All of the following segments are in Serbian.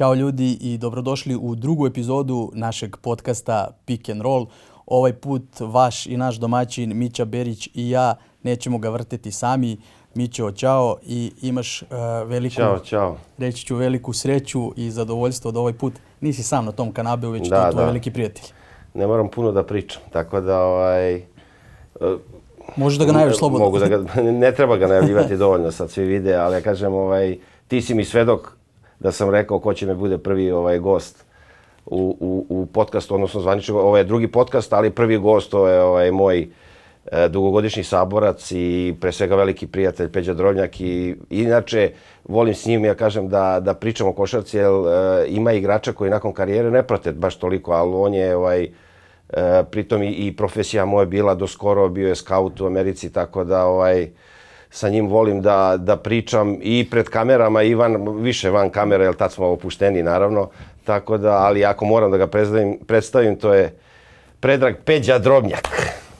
Ćao ljudi i dobrodošli u drugu epizodu našeg podcasta Pick and Roll. Ovaj put vaš i naš domaćin Mića Berić i ja nećemo ga vrteti sami. Mićo, čao i imaš uh, veliku, Ćao, čao. reći ću veliku sreću i zadovoljstvo da ovaj put nisi sam na tom kanabeu, već Da, to je tvoj da. veliki prijatelj. Ne moram puno da pričam, tako da ovaj... e, Možeš da ga najaviš slobodno. Mogu da ga, ne treba ga najavljivati dovoljno, sad svi vide, ali ja kažem, ovaj, ti si mi svedok da sam rekao ko će me bude prvi ovaj gost u, u, u podcastu, odnosno zvanično, ovo je drugi podcast, ali prvi gost, to je ovaj, moj e, dugogodišnji saborac i pre svega veliki prijatelj Peđa Drobnjak i inače volim s njim, ja kažem, da, da pričam o košarci, jer e, ima igrača koji nakon karijere ne prate baš toliko, ali on je ovaj, E, pritom i, i profesija moja bila do skoro, bio je scout u Americi, tako da ovaj, sa njim volim da, da pričam i pred kamerama i van, više van kamera, jer tad smo opušteni naravno. Tako da, ali ako moram da ga predstavim, predstavim to je Predrag Peđa Drobnjak.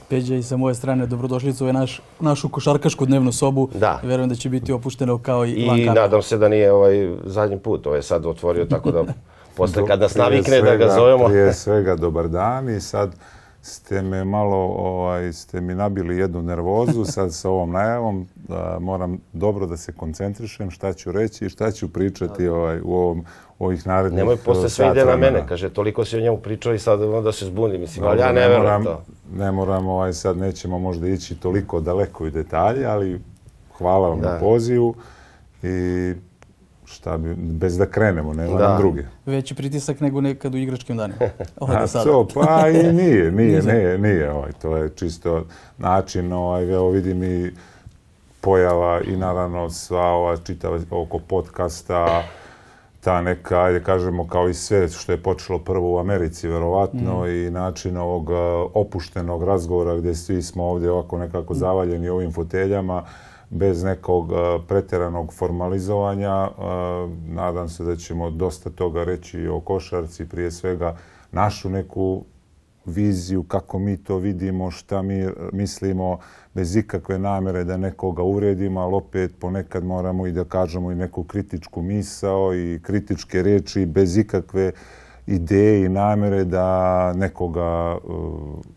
Peđa i sa moje strane dobrodošlicu je naš, našu košarkašku dnevnu sobu. Da. I verujem da će biti opušteno kao i, I van kamere. nadam se da nije ovaj zadnji put, ovo je sad otvorio, tako da posle kad nas navikne da ga svega- zovemo. Prije svega dobar dan i sad ste me malo, ovaj, ste mi nabili jednu nervozu sad sa ovom najavom. Da moram dobro da se koncentrišem šta ću reći i šta ću pričati ovaj, u ovom, ovih narednih Nemoj, posle eh, sve sat ide na mene, kaže, toliko si o njemu pričao i sad onda se zbuni, mislim, ali Dobro, ja ne verujem moram, to. Ne moram, ovaj, sad nećemo možda ići toliko daleko i detalje, ali hvala vam Da. na pozivu i šta bi, bez da krenemo, nema Da. druge. Veći pritisak nego nekad u igračkim danima. Do sada. to, pa i nije, nije, Nije. nije, ovaj, to je čisto način, ovaj, evo vidim i pojava i naravno sva ova čitava oko podcasta, ta neka, ajde kažemo, kao i sve što je počelo prvo u Americi, verovatno, i način ovog a, opuštenog razgovora gdje svi smo ovdje ovako nekako zavaljeni ovim foteljama, bez nekog a, pretjeranog formalizovanja. A, nadam se da ćemo dosta toga reći o košarci, prije svega našu neku viziju, kako mi to vidimo, šta mi mislimo, bez ikakve namere da nekoga uvredimo, ali opet ponekad moramo i da kažemo i neku kritičku misao i kritičke riječi, bez ikakve ideje i namere da nekoga uh,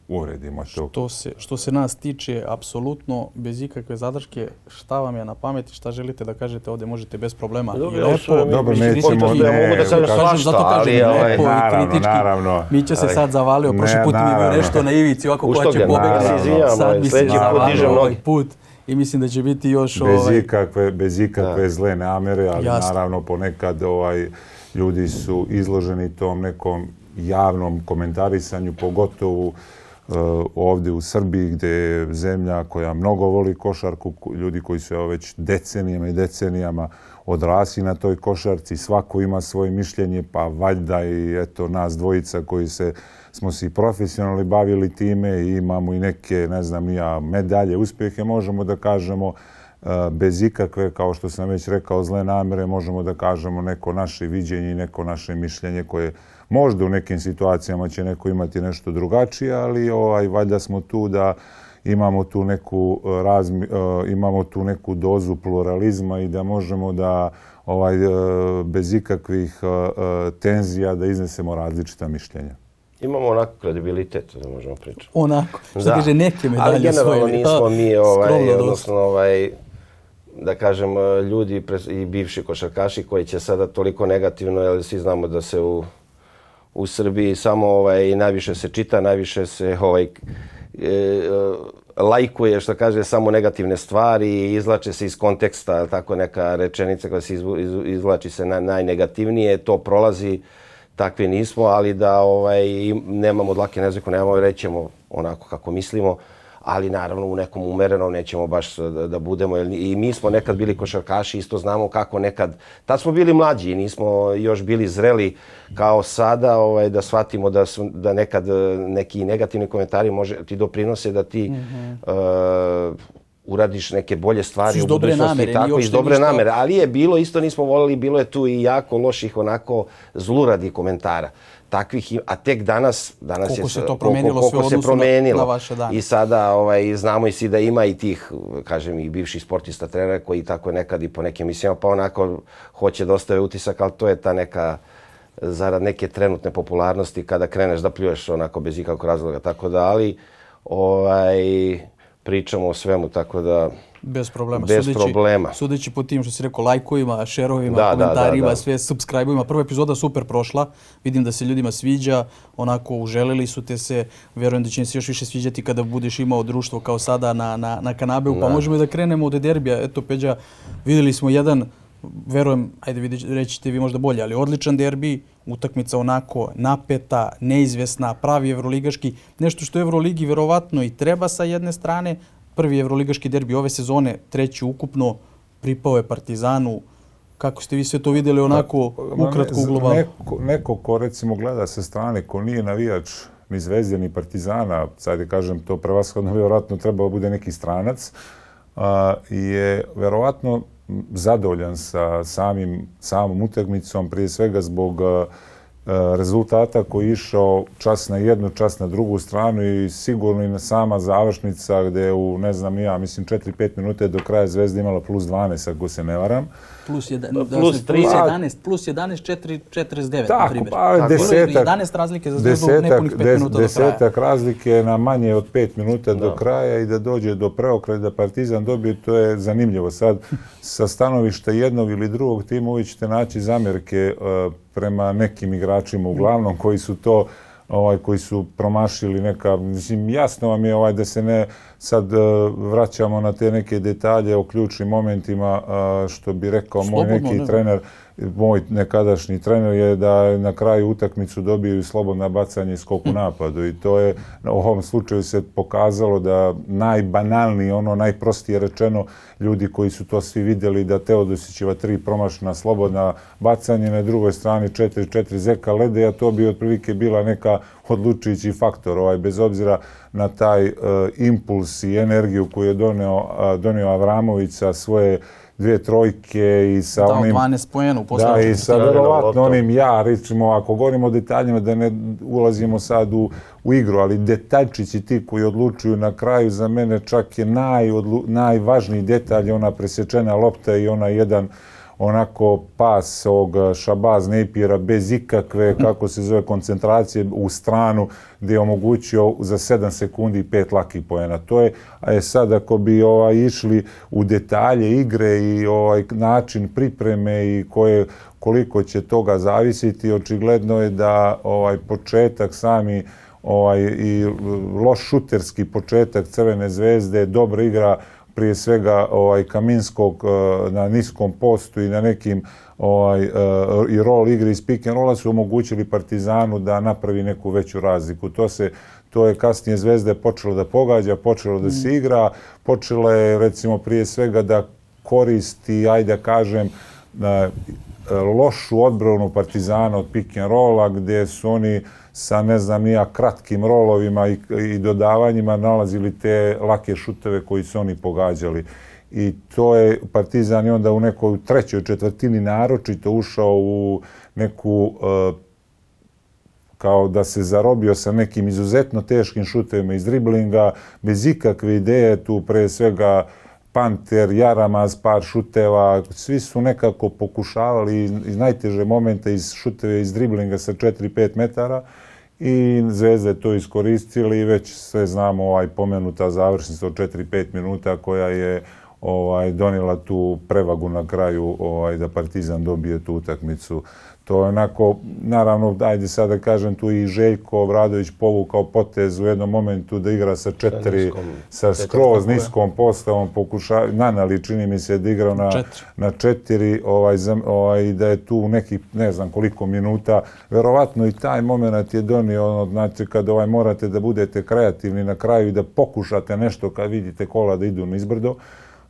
uvredimo. To. Što se, što se nas tiče, apsolutno bez ikakve zadrške, šta vam je na pameti, šta želite da kažete ovdje, možete bez problema. Dobro, I su mi- Dobro, i nećemo. Ja mogu da kažem kažem, svašta, zato kažem, ali, ovaj, lepo i naravno, kritički. naravno. Mića se Ali- sad zavalio, prošli Ne, put mi bio nešto na ivici, ovako U ko što će izvinjavam, Sad ovaj, bi se put zavalio dižem ovaj noge. put i mislim da će biti još bez ovaj, ikakve, bez ikakve Da. zle namere, ali Jasno. naravno ponekad ovaj, ljudi su izloženi tom nekom javnom komentarisanju, pogotovo uh, ovdje u Srbiji gdje je zemlja koja mnogo voli košarku, ko- ljudi koji su evo, već decenijama i decenijama odrasli na toj košarci, svako ima svoje mišljenje, pa valjda i eto nas dvojica koji se smo se i profesionalno bavili time i imamo i neke, ne znam, ni ja, medalje, uspjehe, možemo da kažemo e, bez ikakve, kao što sam već rekao, zle namere, možemo da kažemo neko naše viđenje i neko naše mišljenje koje možda u nekim situacijama će neko imati nešto drugačije, ali ovaj, valjda smo tu da imamo tu neku e, razmi, e, imamo tu neku dozu pluralizma i da možemo da ovaj e, bez ikakvih tenzija da iznesemo različita mišljenja. Imamo onako kredibilitet da možemo pričati. onako, što Da. kaže neke medalje Ali generalno nismo A, mi, ovaj, odnosno, ovaj, da kažem, ljudi pres- i bivši košarkaši koji će sada toliko negativno, jer svi znamo da se u, u Srbiji samo ovaj, najviše se čita, najviše se ovaj, e, lajkuje, što kaže, samo negativne stvari i izlače se iz konteksta, tako neka rečenica koja se izvu- iz- izvlači se na, najnegativnije, to prolazi, takvi nismo, ali da ovaj, nemamo dlake na nemamo, rećemo onako kako mislimo, ali naravno u nekom umerenom nećemo baš da, da budemo. Jer I mi smo nekad bili košarkaši, isto znamo kako nekad, tad smo bili mlađi i nismo još bili zreli kao sada ovaj, da shvatimo da, su, da nekad eh, neki negativni komentari može, ti doprinose da ti eh, uradiš neke bolje stvari u budućnosti namere, tako iz dobre ništa- namere, ali je bilo isto nismo volili, bilo je tu i jako loših onako zluradi komentara. Takvih, a tek danas, danas Koliko je se to promenilo koliko, sve koliko se odnosu na- promenilo. na vaše dane. I sada ovaj, znamo i svi da ima i tih, kažem, i bivših sportista, trenera koji tako nekad i po nekim emisijama pa onako hoće da ostave utisak, ali to je ta neka zarad neke trenutne popularnosti kada kreneš da pljuješ onako bez ikakvog razloga. Tako da, ali ovaj, pričamo o svemu, tako da Bez problema. Bez sudeći, problema. Sudeći po tim što si rekao, lajkovima, šerovima, Da, da, komentarima, da, da. sve subscribe-ovima. Prva epizoda super prošla. Vidim da se ljudima sviđa. Onako, uželili su te se. Verujem da će im se još više sviđati kada budeš imao društvo kao sada na, na, na kanabeu. Pa možemo i da krenemo od derbija. Eto, Peđa, videli smo jedan verujem, ajde vidi, reći ćete vi možda bolje, ali odličan derbi, utakmica onako napeta, neizvesna, pravi evroligaški, nešto što Evroligi verovatno i treba sa jedne strane, prvi evroligaški derbi ove sezone, treći ukupno, pripao je Partizanu, kako ste vi sve to vidjeli onako Ma ukratko ne, u globalu? Neko, neko ko recimo gleda sa strane, ko nije navijač ni Zvezde ni Partizana, sad je kažem to prevashodno vjerojatno trebao bude neki stranac, a, je verovatno zadovoljan sa samim, samom utakmicom, prije svega zbog a, rezultata koji je išao čas na jednu, čas na drugu stranu i sigurno i na sama završnica gdje u, ne znam ja, mislim 4-5 minuta do kraja Zvezda imala plus 12, ako se ne varam. Plus, jedan, Plus da, plus, tri. 11, plus 11, 4, 49, na Tako, primjer. pa desetak, 11 razlike za Zvezdu, nepunih 5 des- minuta do kraja. desetak razlike na manje od 5 minuta do kraja i da dođe do preokraja da Partizan dobije, to je zanimljivo. Sad, sa stanovišta jednog ili drugog tima uvijek ćete naći zamjerke e, prema nekim igračima, uglavnom koji su to ovaj koji su promašili neka mislim jasno vam je ovaj da se ne sad e, vraćamo na te neke detalje o ključnim momentima a, što bi rekao moj Slobodno, neki ne. trener moj nekadašnji trener je da na kraju utakmicu dobiju slobodna bacanje i skok u napadu. I to je u ovom slučaju se pokazalo da najbanalniji, ono najprostije rečeno, ljudi koji su to svi vidjeli da Teodosićeva tri promašna slobodna bacanje, na drugoj strani 4-4 Zeka Ledeja, to bi otprilike bila neka odlučujući faktor, ovaj, bez obzira na taj uh, impuls i energiju koju je doneo, uh, donio Avramović sa svoje dvije trojke i sa Dao onim... 12 pojena u Da, i sa Da, da, verovatno onim ja, recimo, ako govorimo o detaljima, da ne ulazimo sad u, u igru, ali detaljčići ti koji odlučuju na kraju, za mene čak je najodlu, najvažniji detalj, ona presječena lopta i ona jedan onako pas ovog Šabaz Nejpira bez ikakve, kako se zove, koncentracije u stranu gdje je omogućio za 7 sekundi pet lakih pojena. To je, a je sad ako bi ovaj, išli u detalje igre i ovaj način pripreme i koje, koliko će toga zavisiti, očigledno je da ovaj početak sami ovaj i loš šuterski početak Crvene zvezde, dobra igra prije svega ovaj Kaminskog eh, na niskom postu i na nekim ovaj eh, i rol igre iz pick and rolla su omogućili Partizanu da napravi neku veću razliku. To se to je kasnije Zvezda počelo da pogađa, počelo da se igra, počela je recimo prije svega da koristi, ajde da kažem, na lošu odbranu Partizana od pick and rolla gdje su oni sa ne znam nija kratkim rolovima i, i dodavanjima nalazili te lake šuteve koji su oni pogađali. I to je Partizan je onda u nekoj trećoj četvrtini naročito ušao u neku e, kao da se zarobio sa nekim izuzetno teškim šutevima iz driblinga, bez ikakve ideje, tu pre svega Panter, Jaramaz, par šuteva, svi su nekako pokušavali iz, najteže momente iz šuteve iz driblinga sa 4-5 metara i Zvezda je to iskoristili i već sve znamo ovaj pomenuta završnica od 4-5 minuta koja je ovaj donijela tu prevagu na kraju ovaj da Partizan dobije tu utakmicu. To je onako, naravno, ajde sad da kažem, tu i Željko Obradović povukao potez u jednom momentu da igra sa četiri, niskom, sa skroz niskom postavom, pokuša, Nanali čini mi se da igrao na, Četiri. na četiri, ovaj, ovaj, da je tu nekih ne znam koliko minuta. Verovatno i taj moment je donio, ono, znači kad ovaj, morate da budete kreativni na kraju i da pokušate nešto kad vidite kola da idu nizbrdo.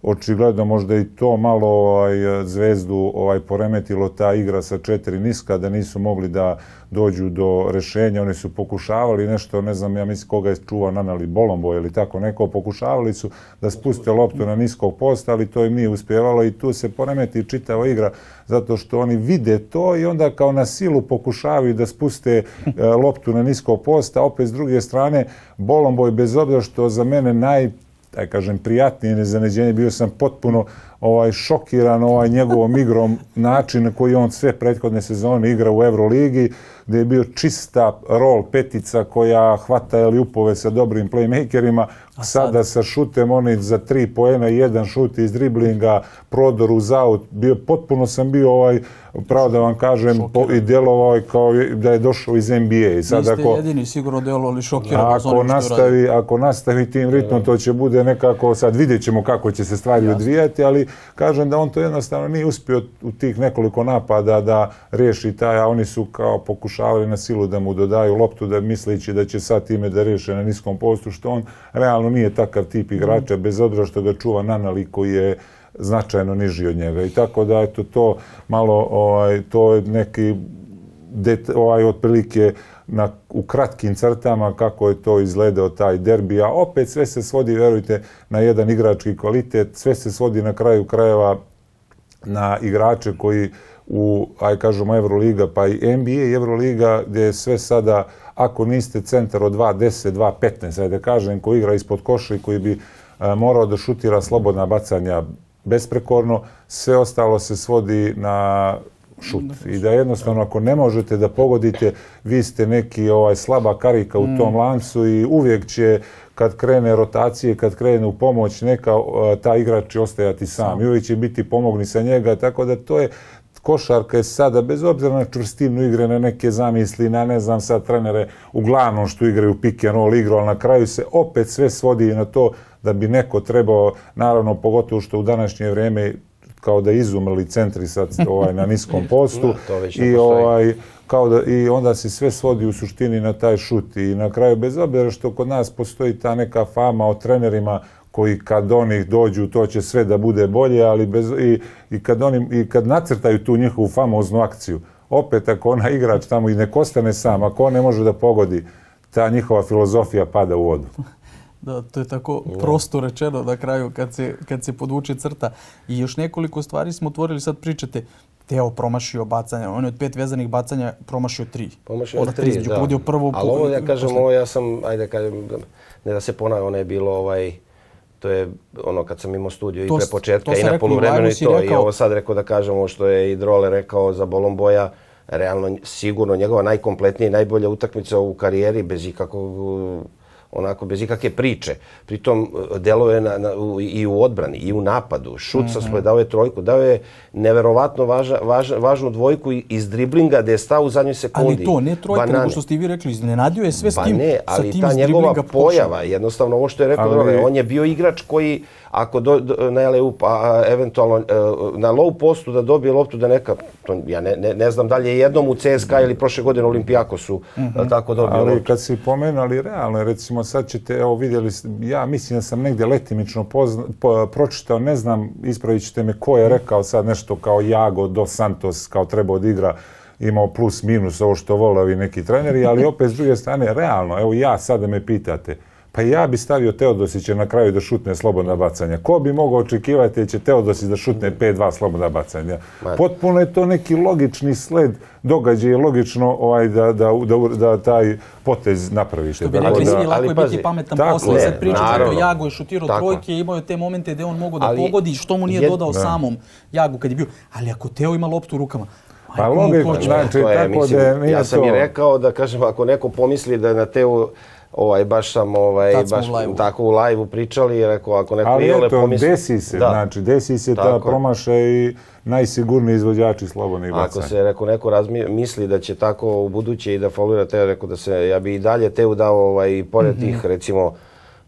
Očigledno možda i to malo ovaj, zvezdu ovaj, poremetilo ta igra sa četiri niska, da nisu mogli da dođu do rešenja. Oni su pokušavali nešto, ne znam, ja mislim koga je čuvao Nanali Bolombo ili tako neko, pokušavali su da spuste loptu na niskog posta, ali to im nije uspjevalo i tu se poremeti čitava igra zato što oni vide to i onda kao na silu pokušavaju da spuste e, loptu na niskog posta. Opet s druge strane, Bolomboj bez obzira što za mene naj taj kažem prijatnije nezaneđenje, bio sam potpuno ovaj šokiran ovaj njegovom igrom način na koji on sve prethodne sezone igra u Euroligi gdje je bio čista rol petica koja hvata ili upove sa dobrim playmakerima. Sada sa šutem oni za tri poena, jedan šut iz driblinga, prodor uz out. Bio, potpuno sam bio ovaj, pravo da vam kažem, po, i djelovao kao da je došao iz NBA. I sad, Niste ako, jedini sigurno djelovali šokirano. Ako nastavi, ako nastavi tim ritmom, to će bude nekako, sad vidjet ćemo kako će se stvari Jasne. odvijati, ali kažem da on to jednostavno nije uspio u tih nekoliko napada da riješi taj, a oni su kao pokušavali na silu da mu dodaju loptu, da misleći da će sad time da riješe na niskom postu, što on realno nije takav tip igrača, bez obzira što ga čuva Nanali koji je značajno niži od njega. I tako da, eto, to malo, ovaj, to je neki, det, ovaj, otprilike, na, u kratkim crtama kako je to izgledao taj derbi, a opet sve se svodi, verujte, na jedan igrački kvalitet, sve se svodi na kraju krajeva na igrače koji u, aj kažemo, Euroliga, pa i NBA i Euroliga, gdje je sve sada, ako niste centar od 2.10, 2.15, ajde kažem, koji igra ispod koša i koji bi a, morao da šutira slobodna bacanja besprekorno, sve ostalo se svodi na šut. I da jednostavno ako ne možete da pogodite, vi ste neki ovaj slaba karika u tom mm. lancu i uvijek će kad krene rotacije, kad krene u pomoć neka, ta igrač će ostajati sam. I uvijek će biti pomogni sa njega, tako da to je košarka je sada, bez obzira na čvrstinu igre, na neke zamisli, na ne znam sad trenere, uglavnom što igraju pick and roll igru, ali na kraju se opet sve svodi na to da bi neko trebao, naravno pogotovo što u današnje vrijeme kao da izumrli centri sad ovaj, na niskom postu i ovaj kao da i onda se sve svodi u suštini na taj šut. I na kraju bez obzira što kod nas postoji ta neka fama o trenerima koji kad oni dođu to će sve da bude bolje ali bez i, i kad oni i kad nacrtaju tu njihovu famoznu akciju opet ako ona igrač tamo i ne ostane sam ako on ne može da pogodi ta njihova filozofija pada u vodu. Da, to je tako prosto rečeno na kraju kad se, kad se podvuče crta. I još nekoliko stvari smo otvorili, sad pričate, Teo promašio bacanje, on je od pet vezanih bacanja promašio tri. Promašio od tri, da. Pogodio prvo... Ali ovo ja kažem, posle... ovo ja sam, ajde kažem, ne da se ponavlja, ono je bilo ovaj, to je ono kad sam imao studio to, i pre početka i na poluvremenu i to. Rekao... I ovo sad rekao da kažem ovo što je i Drole rekao za Bolomboja, realno sigurno njegova najkompletnija i najbolja utakmica u karijeri bez ikakvog onako bez ikakve priče. Pritom e, delove na, na, i u odbrani, i u napadu. Šut sa svoje dao je trojku, dao je neverovatno važa, važa, važnu dvojku iz driblinga gde je stao u zadnjoj sekundi. Ali to, ne trojka, nego što ste vi rekli, iznenadio je sve s tim, ba ne, ali sa tim ta njegova pojava, jednostavno ovo što je rekao, ali... on je bio igrač koji ako do, do, na LEU, pa eventualno e, na low postu da dobije loptu da neka, to, ja ne, ne, ne znam da li je jednom u CSKA ili prošle godine Olimpijakosu mm -hmm. tako dobio Ali loptu. kad si pomenuli realno, recimo sad ćete, evo vidjeli, ja mislim da sam negdje letimično pozna, po, pročitao, ne znam, ispravit ćete me ko je rekao sad nešto kao Jago do Santos, kao treba od igra, imao plus minus ovo što vole ovi neki treneri, ali opet s druge strane, realno, evo ja sad da me pitate, Pa ja bi stavio Teodosića na kraju da šutne slobodna bacanja. Ko bi mogao očekivati da će Teodosić da šutne 5-2 slobodna bacanja? Potpuno je to neki logični sled događaja, logično ovaj, da, da, da, da taj potez napravi. Što bi rekli, da, lako je biti pametan posle. Sad priča kako Jago je šutirao tako. trojke, imao je te momente gde on mogu da ali, pogodi, što mu nije jed, dodao da. samom Jagu kad je bio. Ali ako Teo ima loptu u rukama, Pa logično, znači, tako da je, ja sam i rekao da, kažem, ako neko pomisli da na Teo ovaj baš sam ovaj baš u tako u live-u pričali i rekao ako neko Ali eto, pomisli... desi se, da. znači desi se tako. ta promaša i najsigurniji izvođači slobodnih bacanja. Ako se rekao neko razmi, misli da će tako u buduće i da folira te, rekao da se ja bi i dalje te udao ovaj pored mm -hmm. tih recimo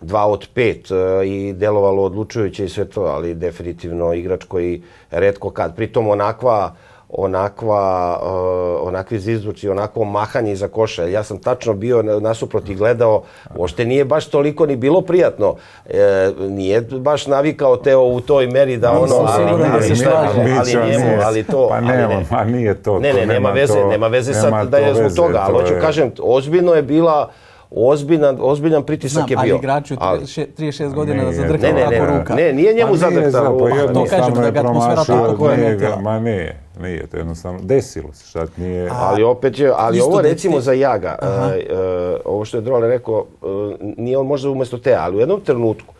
dva od pet uh, i delovalo odlučujuće i sve to, ali definitivno igrač koji redko kad, pritom onakva uh, onakva, uh, onakvi zizvuci, onako mahanje iza koša. Ja sam tačno bio nasuprot i gledao, uopšte nije baš toliko ni bilo prijatno. E, nije baš navikao Teo u toj meri da ono, ali, ali, ali, ali, njemu, ali to... Pa nema, ma nije to. Ne, ne, nema veze, nema veze sad da je zbog toga, ali hoću kažem, ozbiljno je bila ozbiljan, ozbiljan pritisak Znam, je bio. ali igraču 36 godina da zadrhta ne, ne, tako ruka. Ne, nije njemu pa zadrhta ruka. Pa to kažem da ga atmosfera tako poremetila. Ma nije, nije, to jednostavno desilo se, šta nije. A, ali opet je, ali ovo recimo za Jaga, uh, uh, ovo što je Drole rekao, uh, nije on možda umjesto te, ali u jednom trenutku,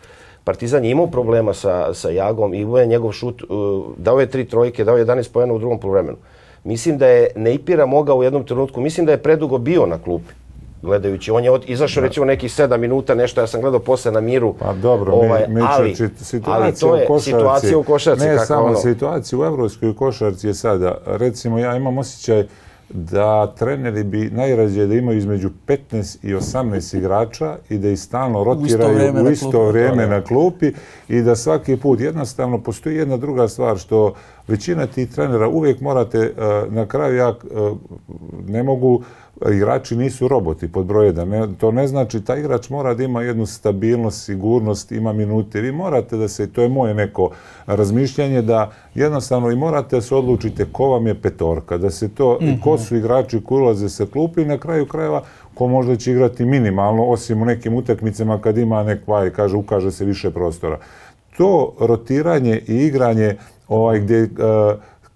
Partizan je imao problema sa, sa Jagom i imao je njegov šut, uh, dao je tri trojke, dao je 11 pojena u drugom poluvremenu. Mislim da je Neipira mogao u jednom trenutku, mislim da je predugo bio na klupi gledajući. On je od, izašao recimo nekih 7 minuta, nešto ja sam gledao posle na miru. Pa dobro, ovaj, mi, mi ali, situacija ali to je u košarci, situacija u košarci. Ne kako samo ono, situacija u evropskoj košarci je sada. Recimo ja imam osjećaj da treneri bi najrađe da imaju između 15 i 18 igrača i da ih stalno rotiraju u isto vrijeme u isto na klupi. vrijeme na klupi i da svaki put jednostavno postoji jedna druga stvar što većina tih trenera uvijek morate eh, na kraju ja eh, ne mogu igrači nisu roboti pod broj jedan. Ne, to ne znači taj igrač mora da ima jednu stabilnost, sigurnost, ima minute. Vi morate da se, to je moje neko razmišljanje, da jednostavno i morate da se odlučite ko vam je petorka, da se to, Mhm. ko su igrači koji ulaze sa klupi i na kraju krajeva ko možda će igrati minimalno, osim u nekim utakmicama kad ima nekvaj, kaže, ukaže se više prostora. To rotiranje i igranje ovaj, gdje e,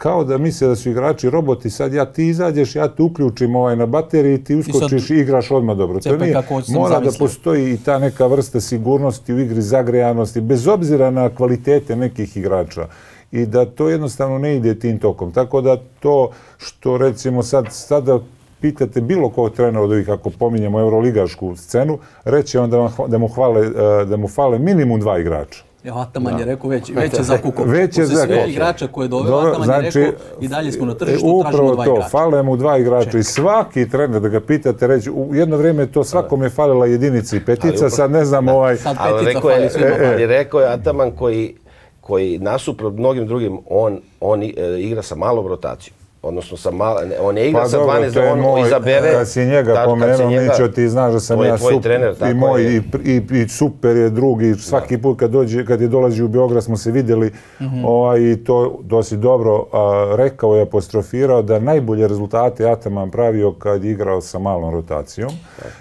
kao da misle da su igrači roboti, sad ja ti izađeš, ja te uključim ovaj na bateriji, ti uskočiš i, igraš odmah dobro. To nije, sam mora da zamislio. postoji i ta neka vrsta sigurnosti u igri, zagrejanosti, bez obzira na kvalitete nekih igrača i da to jednostavno ne ide tim tokom. Tako da to što recimo sad, sada pitate bilo kog trenera od ovih, ako pominjemo euroligašku scenu, reće on da, vam da, mu, hvale, e, da mu fale minimum dva igrača. Evo, Ataman je rekao već, već je zakukao. Već je svih zakukao. igrača koje je doveo, Dobro, Ataman znači, je rekao i dalje smo na tržištu, E, tražimo Upravo dva to, igrača. fale mu dva igrača i svaki trener da ga pitate reći, u jedno vrijeme je to svakom je falila jedinica i petica, sad ne znam ovaj... Sad ali petica rekao je, fali svima. e, ali rekao je Ataman koji, koji nasuprot mnogim drugim, on, on e, igra sa malom rotacijom. Odnosno, sa mal, ne, on ne igra sa Pa dobro, 12 to je da on moj- izabere. Kad si njega si pomenuo, njega- Mićo, ti znaš da sam to je ja tvoj super, trener, i moj, je. i, i, i super je drugi, svaki put kad, dođe, kad je dolazi u Beograd smo se vidjeli Mhm. ovaj, i to dosi dobro a, rekao i apostrofirao da najbolje rezultate Ataman pravio kad je igrao sa malom rotacijom.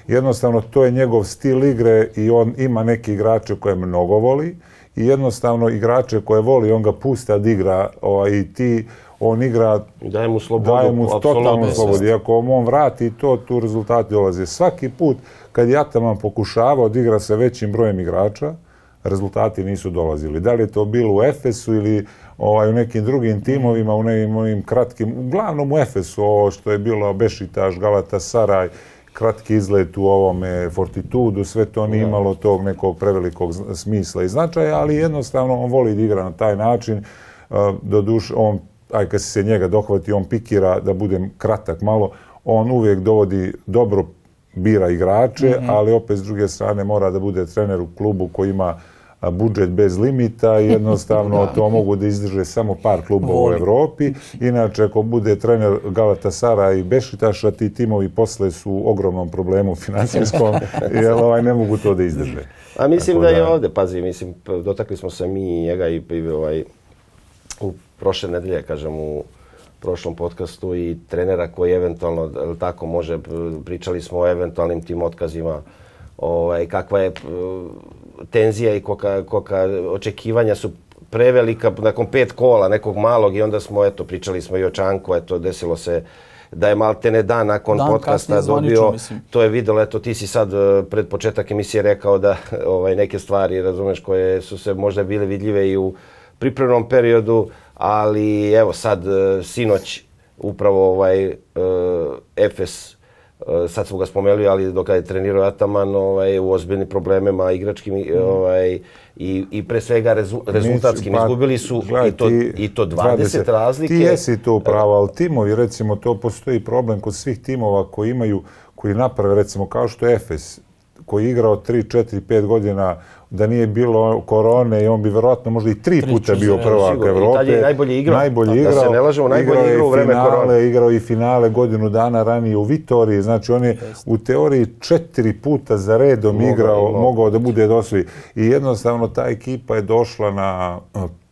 Jednostavno, to je njegov stil igre i on ima neke igrače koje mnogo voli i jednostavno igrače koje voli, on ga pusta da igra ovaj, i ti on igra Daje mu slobodu. daje mu totalnu slobodu. I ako on vrati to, tu rezultati dolaze. Svaki put kad je Ataman pokušavao da sa većim brojem igrača, rezultati nisu dolazili. Da li je to bilo u Efesu ili ovaj, u nekim drugim timovima, u nekim ovim kratkim, uglavnom u Efesu, ovo što je bilo Bešitaš, Galata Saraj, kratki izlet u ovome Fortitudu, sve to nije imalo tog nekog prevelikog smisla i značaja, ali jednostavno on voli da igra na taj način. Do duše, on, aj kad se njega dohvati, on pikira, da budem kratak malo, on uvijek dovodi dobro bira igrače, ali opet s druge strane mora da bude trener u klubu koji ima budžet bez limita i jednostavno to mogu da izdrže samo par klubova u Voli. Evropi. Inače, ako bude trener Galatasara i Bešitaša, ti timovi posle su u ogromnom problemu financijskom, jer ovaj, ne mogu to da izdrže. A mislim Tako da je da- ovde, pazi, mislim, dotakli smo se mi i njega i, i ovaj, u prošle nedelje, kažem, u prošlom podcastu i trenera koji eventualno, tako može, pričali smo o eventualnim tim otkazima, ovaj, kakva je p- tenzija i kolika, kolika očekivanja su prevelika nakon pet kola nekog malog i onda smo, eto, pričali smo i o Čanku, eto, desilo se da je maltene dan nakon Dan podcasta dobio, mislim. to je videlo, eto ti si sad e, pred početak emisije rekao da ovaj, neke stvari, razumeš, koje su se možda bile vidljive i u pripremnom periodu, ali evo sad, e, sinoć, upravo ovaj e, Efes, e, sad smo ga spomenuli, ali dok je trenirao Ataman, ovaj, u ozbiljnim problemima igračkim i, ovaj, i, i pre svega rezu, rezultatskim. Pa, Izgubili su gledaj, i, to, ti i to 20, razlike. Ti jesi to upravo, ali timovi, recimo, to postoji problem kod svih timova koji imaju, koji naprave, recimo, kao što Efes, koji je igrao 3, 4, 5 godina, da nije bilo korone i on bi verovatno možda i tri puta bio prvak Evrope. tad je najbolje igrao. Najbolje Da se igrao. ne lažemo, najbolje Igrao igrao u vreme finale, korone. Igrao i finale godinu dana ranije u Vitoriji. Znači, on je u teoriji četiri puta za redom Mogao, igrao, mogao. da bude dosvi. I jednostavno ta ekipa je došla na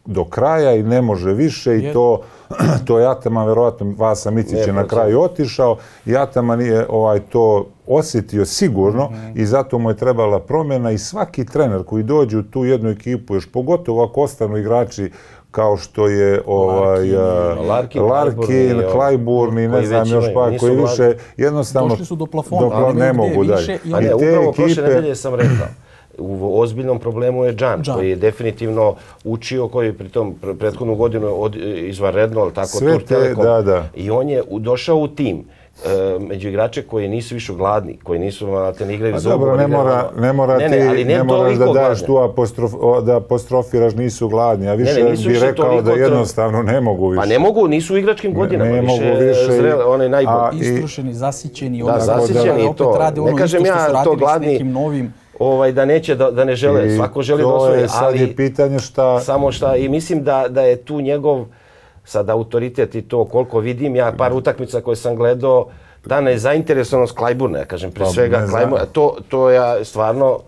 do kraja i ne može više i to to je Ataman, verovatno Vasa Micić je na procent. kraju otišao i Ataman je ovaj, to osjetio sigurno i zato mu je trebala promjena i svaki trener koji dođe u tu jednu ekipu, još pogotovo ako ostanu igrači kao što je ovaj, Larkin, a, Larkin, Clyburn i ne znam još pa koji više jednostavno Došli su do plafona, do pla- ali ne mogu dalje. i ne, I te upravo prošle ekipe- nedelje sam rekao. u ozbiljnom problemu je Džan, Džan. koji je definitivno učio, koji je pritom pre- prethodnu godinu od, izvanredno, ali tako, Sve Tur te- Telekom. da, da. I on je u- došao u tim e, među igrače koji nisu više gladni, koji nisu znate, ne igraju Pa za dobro, ne mora, ne mora ne, ti, ne, ali ne, ne moraš da daš tu apostrof, da apostrofiraš nisu gladni, a više ne, nisu bi više rekao da jednostavno ne mogu više. Pa ne mogu, nisu u igračkim godinama, ne više, mogu više zrele, one najbolje. a- i- Istrošeni, zasićeni, Da, onda zasićeni i opet rade ono Ne kažem isto što ja su to radili gladni. s nekim novim. ovaj, da neće, da, da ne žele, I svako želi da to osvoji, je, sad ali je pitanje šta... samo šta, i mislim da, da je tu njegov sad autoritet i to koliko vidim, ja par utakmica koje sam gledao, ta nezainteresovanost Klajburna, ja kažem, pre svega ne. Klajburna, to, to ja stvarno,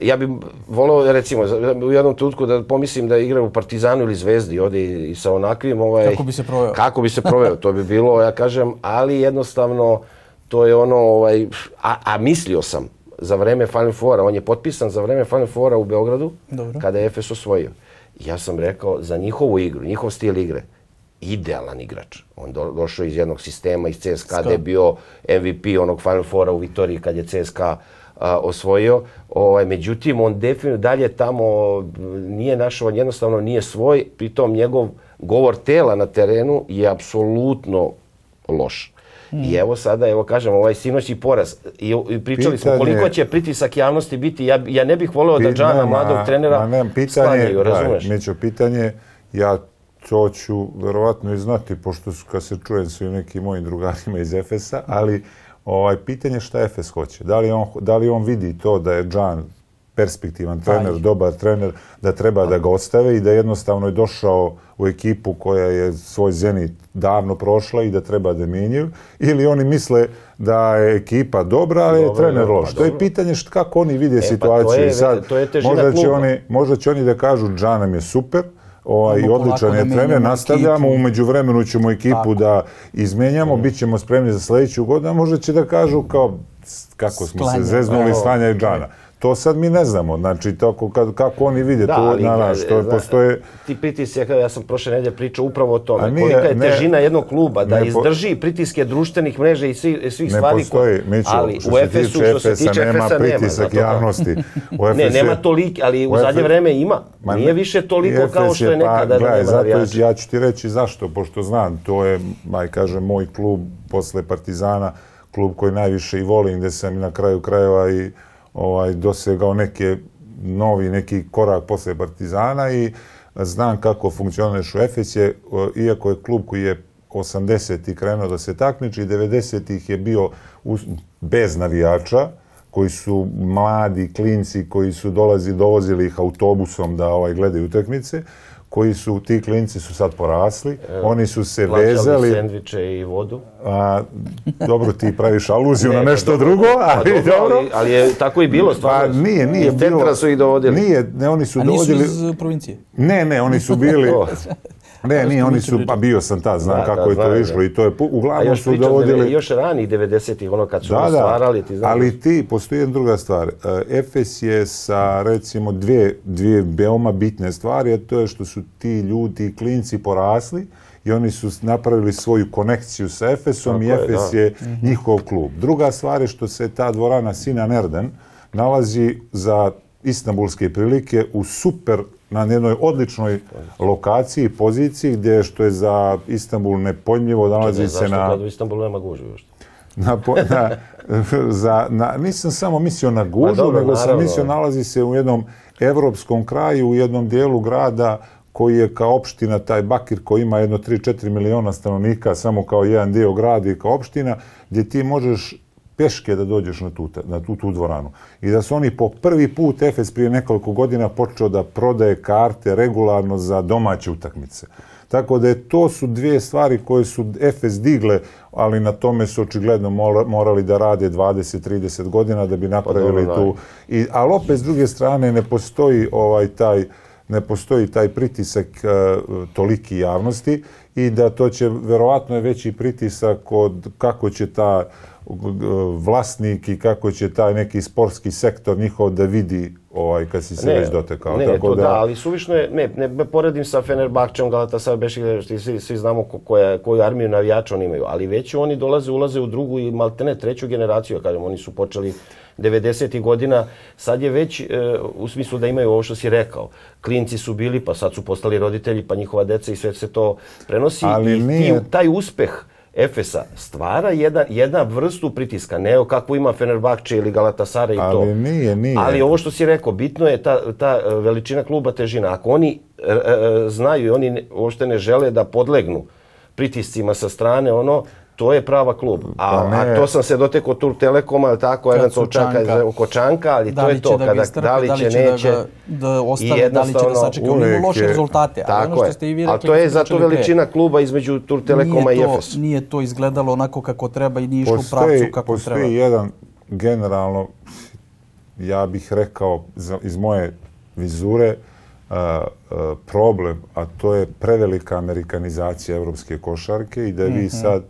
ja bih volao recimo u jednom trenutku da pomislim da igra u Partizanu ili Zvezdi ovdje i, i sa onakvim ovaj Kako bi se proveo. kako bi se proveo to bi bilo ja kažem ali jednostavno to je ono ovaj a, a mislio sam za vreme Final Foura on je potpisan za vreme Final Foura u Beogradu Dobro. kada je Efes osvojio ja sam rekao za njihovu igru njihov stil igre idealan igrač. On do, došao iz jednog sistema, iz CSKA, gde je bio MVP onog Final Foura u Vitoriji kad je CSKA a, osvojio. Ovaj, međutim, on definitivno dalje tamo nije našao, on jednostavno nije svoj, pritom njegov govor tela na terenu je apsolutno loš. I evo sada, evo kažem, ovaj sinoćni poraz. I, i pričali smo Pitanje- koliko će pritisak javnosti biti. Ja, ja ne bih voleo da Džana, mladog trenera, ma ne, pitanje, sklanjaju, da, razumeš? Mićo, pitanje, ja to ću verovatno i znati, pošto su- kad se čujem sa nekim mojim drugarima iz Efesa, ali ovaj, pitanje šta Efes hoće. Da li, on, da li on vidi to da je Džan perspektivan trener, Aj. dobar trener, da treba da ga ostave i da jednostavno je došao u ekipu koja je svoj zenit davno prošla i da treba da mijenjaju, ili oni misle da je ekipa dobra, ali je trener dobro, loš. pa To je pitanje št, kako oni vide pa to situaciju. je- I sad, to je možda će, kluba. oni, možda će oni da kažu Džan nam je super, ovaj, odličan je da trener, nastavljamo, umeđu vremenu ćemo ekipu Tako. da izmenjamo, bit ćemo spremni za sledeću godinu, a možda će da kažu kao kako smo se Sklanja. zeznuli slanja i Džana. To sad mi ne znamo, znači tako, kad, kako oni vide to, ali, na, na, što zna- postoje... Ti pritisak, ja sam prošle nedelje pričao upravo o tome. Nije, kolika je ne- težina jednog kluba da ne po- izdrži pritiske društvenih mreža i svih, svih Ne stvari. postoji, koje- Mićo, ali što u Efesu, što se tiče nema Efesa nema. pritisak da. javnosti. U Ne, Efes nema je- toliki, ali u u zadnje vreme ima. Ma Nije ne- više toliko Efes kao što je nekada pa, da gledaj, nema zato ja ću ti reći zašto, pošto znam, to je, aj kažem, moj klub posle Partizana, klub koji najviše i volim, gde sam i na kraju krajeva i ovaj, dosegao neke novi neki korak posle Partizana i znam kako funkcioniš u Efes je, o, iako je klub koji je 80. krenuo da se takmiči, 90. je bio uz, bez navijača, koji su mladi klinci koji su dolazi, dovozili ih autobusom da ovaj gledaju utakmice, koji su, ti klinci su sad porasli, oni su se Plaćali vezali, sendviče i vodu. a, dobro ti praviš aluziju Ne, na pa nešto dobro, drugo, pa ali dobro, dobro. Ali, ali je tako i bilo, Pa stvarno. nije, nije Iz centra bilo. su ih dovodili. Nije, ne, oni su A nisu dovodili... iz provincije. Ne, ne, oni su bili... Ne, nije, oni su, pričali. pa bio sam tad, znam Da, kako da, je to znam, išlo da. i to je, uglavnom još su dovodili... još ranih 90-ih, ono kad su Da, da, stvarali, ti znaš. ali ti, postoji jedna druga stvar. E, Efes je sa, recimo, dvije, dvije veoma bitne stvari, a to je što su ti ljudi, klinci porasli i oni su napravili svoju konekciju sa Efesom i Tako je, Efes da. je njihov klub. Druga stvar je što se ta dvorana Sinan Erden nalazi za istambulske prilike u super na jednoj odličnoj lokaciji, poziciji gdje što je za Istanbul nepojmljivo, nalazi Ne, se zašto na kad u Istanbulu nema gužve još? na, po- na, za, na, nisam samo mislio na gužu, dobro, nego sam naravno. mislio nalazi se u jednom evropskom kraju, u jednom dijelu grada koji je kao opština, taj Bakir koji ima jedno 3-4 miliona stanovnika, samo kao jedan dio grada i kao opština, gdje ti možeš peške da dođeš na tu, na tu, tu dvoranu. I da su oni po prvi put Efes prije nekoliko godina počeo da prodaje karte regularno za domaće utakmice. Tako da je to su dvije stvari koje su Efes digle, ali na tome su očigledno mora- morali da rade 20-30 godina da bi napravili dobro, tu. I, ali opet s druge strane ne postoji ovaj taj ne postoji taj pritisak uh, toliki javnosti i da to će verovatno je veći pritisak od kako će ta vlasnik i kako će taj neki sportski sektor njihov da vidi ovaj, kad si se Ne, već dotekao. Ne, to da, ali suvišno je, ne, ne ne poredim sa Fenerbahčeom, Galatasaray, Bešiktaš, svi, svi znamo ko, koja, koju armiju navijača oni imaju, ali već oni dolaze, ulaze u drugu i maltene treću generaciju, kažem, oni su počeli 90. godina, sad je već e, u smislu da imaju ovo što si rekao. Klinci su bili, pa sad su postali roditelji, pa njihova deca i sve se to prenosi. Ali I nije- ti, taj uspeh Efesa stvara jedna, jedna vrstu pritiska, ne kako ima Fenerbahče ili Galatasaray i to. Ali nije, nije. Ali ovo što si rekao, bitno je ta, ta e, veličina kluba težina. Ako oni e, e, znaju i oni ne, uopšte ne žele da podlegnu pritiscima sa strane, ono, to je prava klub. A, Pa a to sam se dotekao Tur Telekoma, ali tako, eventualno Čanka. oko Čanka, ali Da to li je će to. da kada, istrpe, da li će, da neće. ga, da ostave, I da li će da. Oni imaju uvek loše rezultate, ali Tako ono što ste i vi Ali rekli... to je smo zato veličina kluba između Tur Telekoma i Efes. Nije to izgledalo onako kako treba i nije išlo u postoji, pravcu kako postoji treba. jedan generalno, ja bih rekao za- iz moje vizure, a, a, problem, a to je prevelika amerikanizacija evropske košarke i da vi sad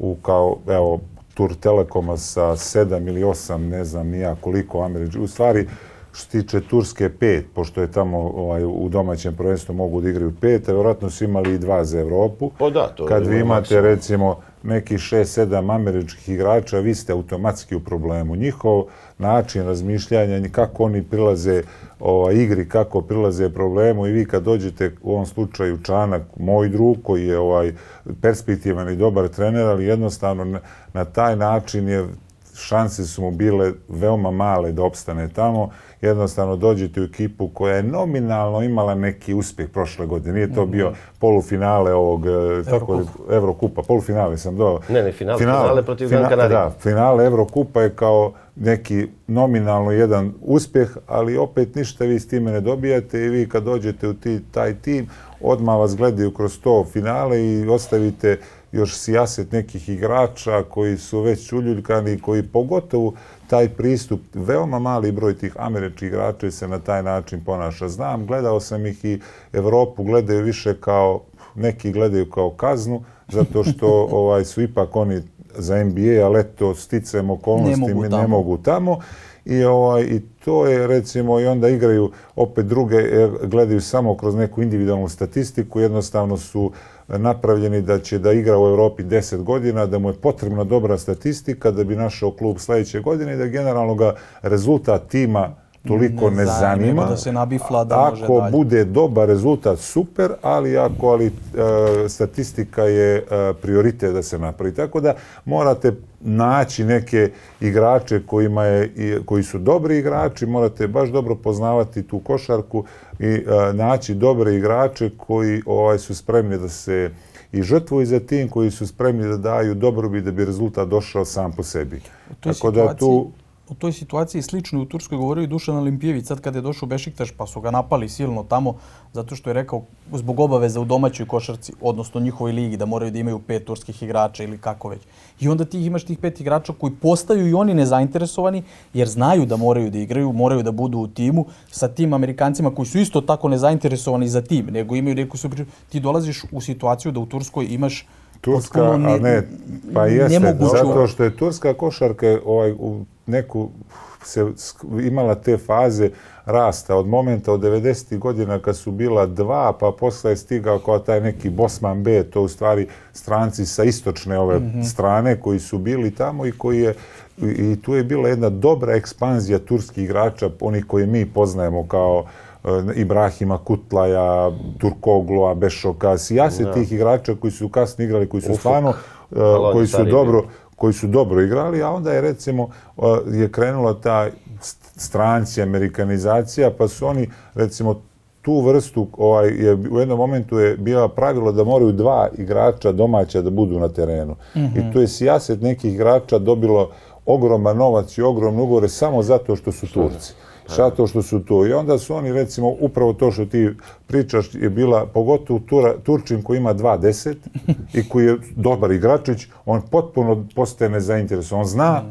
u kao, evo, Tur Telekoma sa sedam ili osam, ne znam nija koliko američkih, u stvari što tiče Turske pet, pošto je tamo ovaj, u domaćem prvenstvu mogu da igraju pet, a vjerojatno su imali i dva za Evropu. Pa da, to Kad vi imate maksimum. recimo neki 6-7 američkih igrača, vi ste automatski u problemu. Njihov način razmišljanja, kako oni prilaze ovaj, igri, kako prilaze problemu i vi kad dođete u ovom slučaju Čanak, moj drug koji je ovaj perspektivan i dobar trener, ali jednostavno na, na taj način je šanse su mu bile veoma male da opstane tamo. Jednostavno dođete u ekipu koja je nominalno imala neki uspjeh prošle godine. Nije to bio polufinale ovog e, tako, Evrokupa. Evrokupa. Polufinale sam do... Ne, ne, finale. Finale protiv Gran Canaria. Da, finale Evrokupa je kao neki nominalno jedan uspjeh, ali opet ništa vi s time ne dobijate i vi kad dođete u ti, taj tim, odmah vas gledaju kroz to finale i ostavite još sijaset nekih igrača koji su već uljuljkani, koji pogotovo taj pristup, veoma mali broj tih američkih igrača se na taj način ponaša. Znam, gledao sam ih i Evropu gledaju više kao, neki gledaju kao kaznu, zato što ovaj su ipak oni za NBA, ali eto, sticajem okolnosti Ne mogu mi ne tamo. mogu tamo. I, ovaj, I to je recimo i onda igraju opet druge, gledaju samo kroz neku individualnu statistiku, jednostavno su napravljeni da će da igra u Europi 10 godina, da mu je potrebna dobra statistika da bi našao klub sledeće godine i da generalno ga rezultat tima toliko Ne ne, zanima, da se nabifla da može Ako dalje. bude dobar rezultat, super, ali ako ali, e, statistika je e, prioritet da se napravi. Tako da morate naći neke igrače kojima je, i- koji su dobri igrači, morate baš dobro poznavati tu košarku i e, naći dobre igrače koji ovaj, su spremni da se i žrtvuju za tim, koji su spremni da daju dobrobit da bi rezultat došao sam po sebi. Tako da situaciji, tu u toj situaciji slično u Turskoj govorio i Dušan Olimpijević sad kad je došao u Bešiktaš pa su ga napali silno tamo zato što je rekao zbog obaveza u domaćoj košarci, odnosno njihovoj ligi da moraju da imaju pet turskih igrača ili kako već. I onda ti imaš tih pet igrača koji postaju i oni nezainteresovani jer znaju da moraju da igraju, moraju da budu u timu sa tim Amerikancima koji su isto tako nezainteresovani za tim, nego imaju neku su ti dolaziš u situaciju da u Turskoj imaš Turska, a ne, pa jeste, nemoguću- zato što je turska košarka ovaj, u neku se imala te faze rasta od momenta od 90. godina kad su bila dva, pa posle je stigao kao taj neki Bosman B, to u stvari stranci sa istočne ove strane koji su bili tamo i koji je i, tu je bila jedna dobra ekspanzija turskih igrača, oni koje mi poznajemo kao Ibrahima Kutlaja, Turkoglua, Bešoka, sijase tih igrača koji su kasnije igrali, koji su stvarno, e, Aloni koji su dobro, koji su dobro igrali, a onda je recimo e, je krenula ta st- stranci, amerikanizacija, pa su oni recimo tu vrstu, ovaj, je, u jednom momentu je bila pravilo da moraju dva igrača domaća da budu na terenu. I tu je sijaset nekih igrača dobilo ogroman novac i ogromne ugovore samo zato što su Turci. Zato što su tu. I onda su oni, recimo, upravo to što ti pričaš je bila, pogotovo Tura, Turčin koji ima 2.10 i koji je dobar igračić, on potpuno postaje nezainteresovan. On zna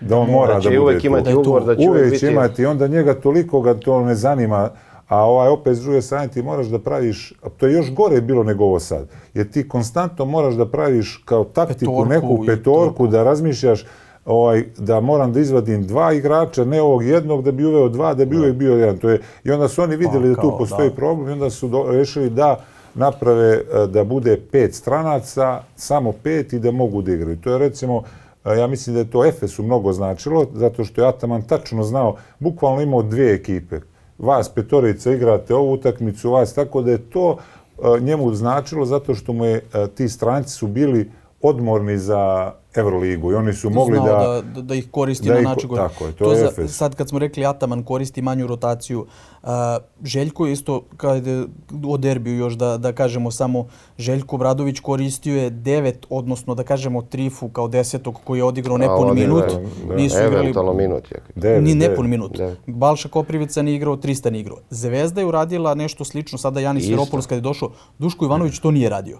da on mora Da će da bude uvek tu. imati Da tu. ugovor, da će uvek Uvijek biti... imati, onda njega toliko ga to ne zanima, a ovaj opet s druge strane ti moraš da praviš, to je još gore bilo nego ovo sad, jer ti konstantno moraš da praviš kao taktiku Petorku neku i petorku, da razmišljaš ovaj, da moram da izvadim dva igrača, ne ovog jednog, da bi uveo dva, da bi uvijek bio jedan. To je, I onda su oni vidjeli da tu kao, postoji da. problem i onda su do, rešili da naprave e, da bude pet stranaca, samo pet i da mogu da igraju. To je recimo, e, ja mislim da je to Efesu mnogo značilo, zato što je Ataman tačno znao, bukvalno imao dvije ekipe. Vas petorica igrate ovu utakmicu, vas, tako da je to e, njemu značilo zato što mu je, ti stranci su bili odmorni za Euroligu i oni su mogli Znao da... da, da, ih koristi da na način koji... tako je, to je za- Efes. Sad kad smo rekli Ataman koristi manju rotaciju, uh, Željko isto, kada je o derbiju još da, da kažemo samo, Željko Bradović koristio je devet, odnosno da kažemo trifu kao desetog koji je odigrao A, nepun minut. da. Nisu igrali Eventualno minut je. Devet, ni nepun minut. Devet. Balša Koprivica nije igrao, 300 nije igrao. Zvezda je uradila nešto slično, sada Janis Isto. Veropolis kad je došao, Duško Ivanović to nije radio.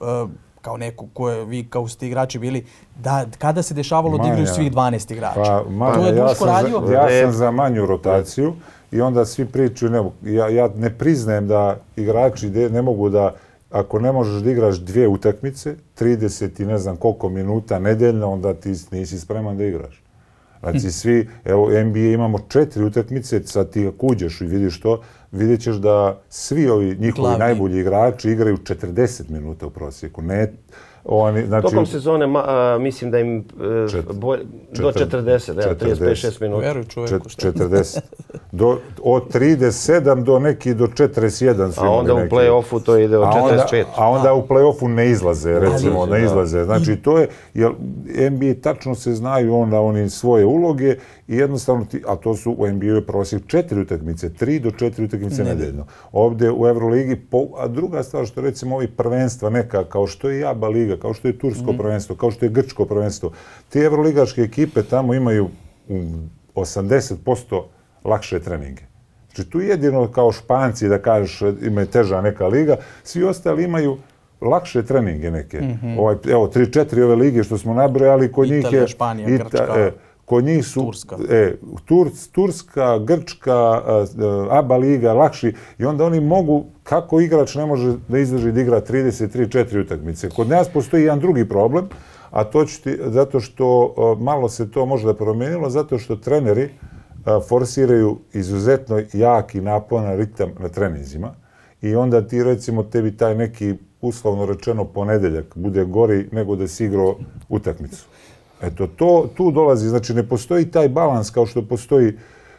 Uh, kao neko koje vi kao ste igrači bili, da kada se dešavalo da igraju svih 12 igrača. Pa, manja, to je ja Duško radio. za, ja sam za manju rotaciju i onda svi pričaju, ne, ja, ja ne priznajem da igrači de, ne mogu da, ako ne možeš da igraš dvije utakmice, 30 i ne znam koliko minuta nedeljno, onda ti nisi spreman da igraš. Znači svi, evo NBA imamo četiri utakmice, sad ti ako uđeš i vidiš to, vidjet ćeš da svi ovi njihovi Glavni. najbolji igrači igraju 40 minuta u prosjeku. Ne, oni, znači, Tokom sezone ma, a, mislim da im e, Čet- bolj, do četir- 40, evo, 35-6 minuta. Veruj čoveku šta. Čet- 40. Do, od 37 do neki do 41 su A onda u play-offu to ide od A onda, 45. a onda u play-offu ne izlaze, recimo, ne izlaze. Znači, to je, jer NBA tačno se znaju onda oni svoje uloge i jednostavno, ti, a to su u NBA je prosjek četiri utakmice, tri do četiri utakmice nedeljno. Ovdje u Euroligi, po, a druga stvar što recimo ovi prvenstva neka, kao što je Jaba Liga, kao što je Tursko prvenstvo, kao što je Grčko prvenstvo, te Euroligaške ekipe tamo imaju mm, 80% lakše treninge. Znači tu jedino kao Španci da kažeš ima je teža neka liga, svi ostali imaju lakše treninge neke. ovaj, evo, tri, četiri ove lige što smo nabrojali, kod njih Italija, je... Španija, Ita- Grčka. e, kod njih su Turska. E, Turc, Turska, Grčka, ABA liga, lakši i onda oni mogu, kako igrač ne može da izdrži da igra 33-4 utakmice. Kod nas postoji jedan drugi problem, a to ću ti, zato što malo se to možda promijenilo, zato što treneri forsiraju izuzetno jaki naporan ritam na treninzima i onda ti recimo tebi taj neki uslovno rečeno ponedeljak bude gori nego da si igrao utakmicu. Eto, to, tu dolazi, znači ne postoji taj balans kao što postoji,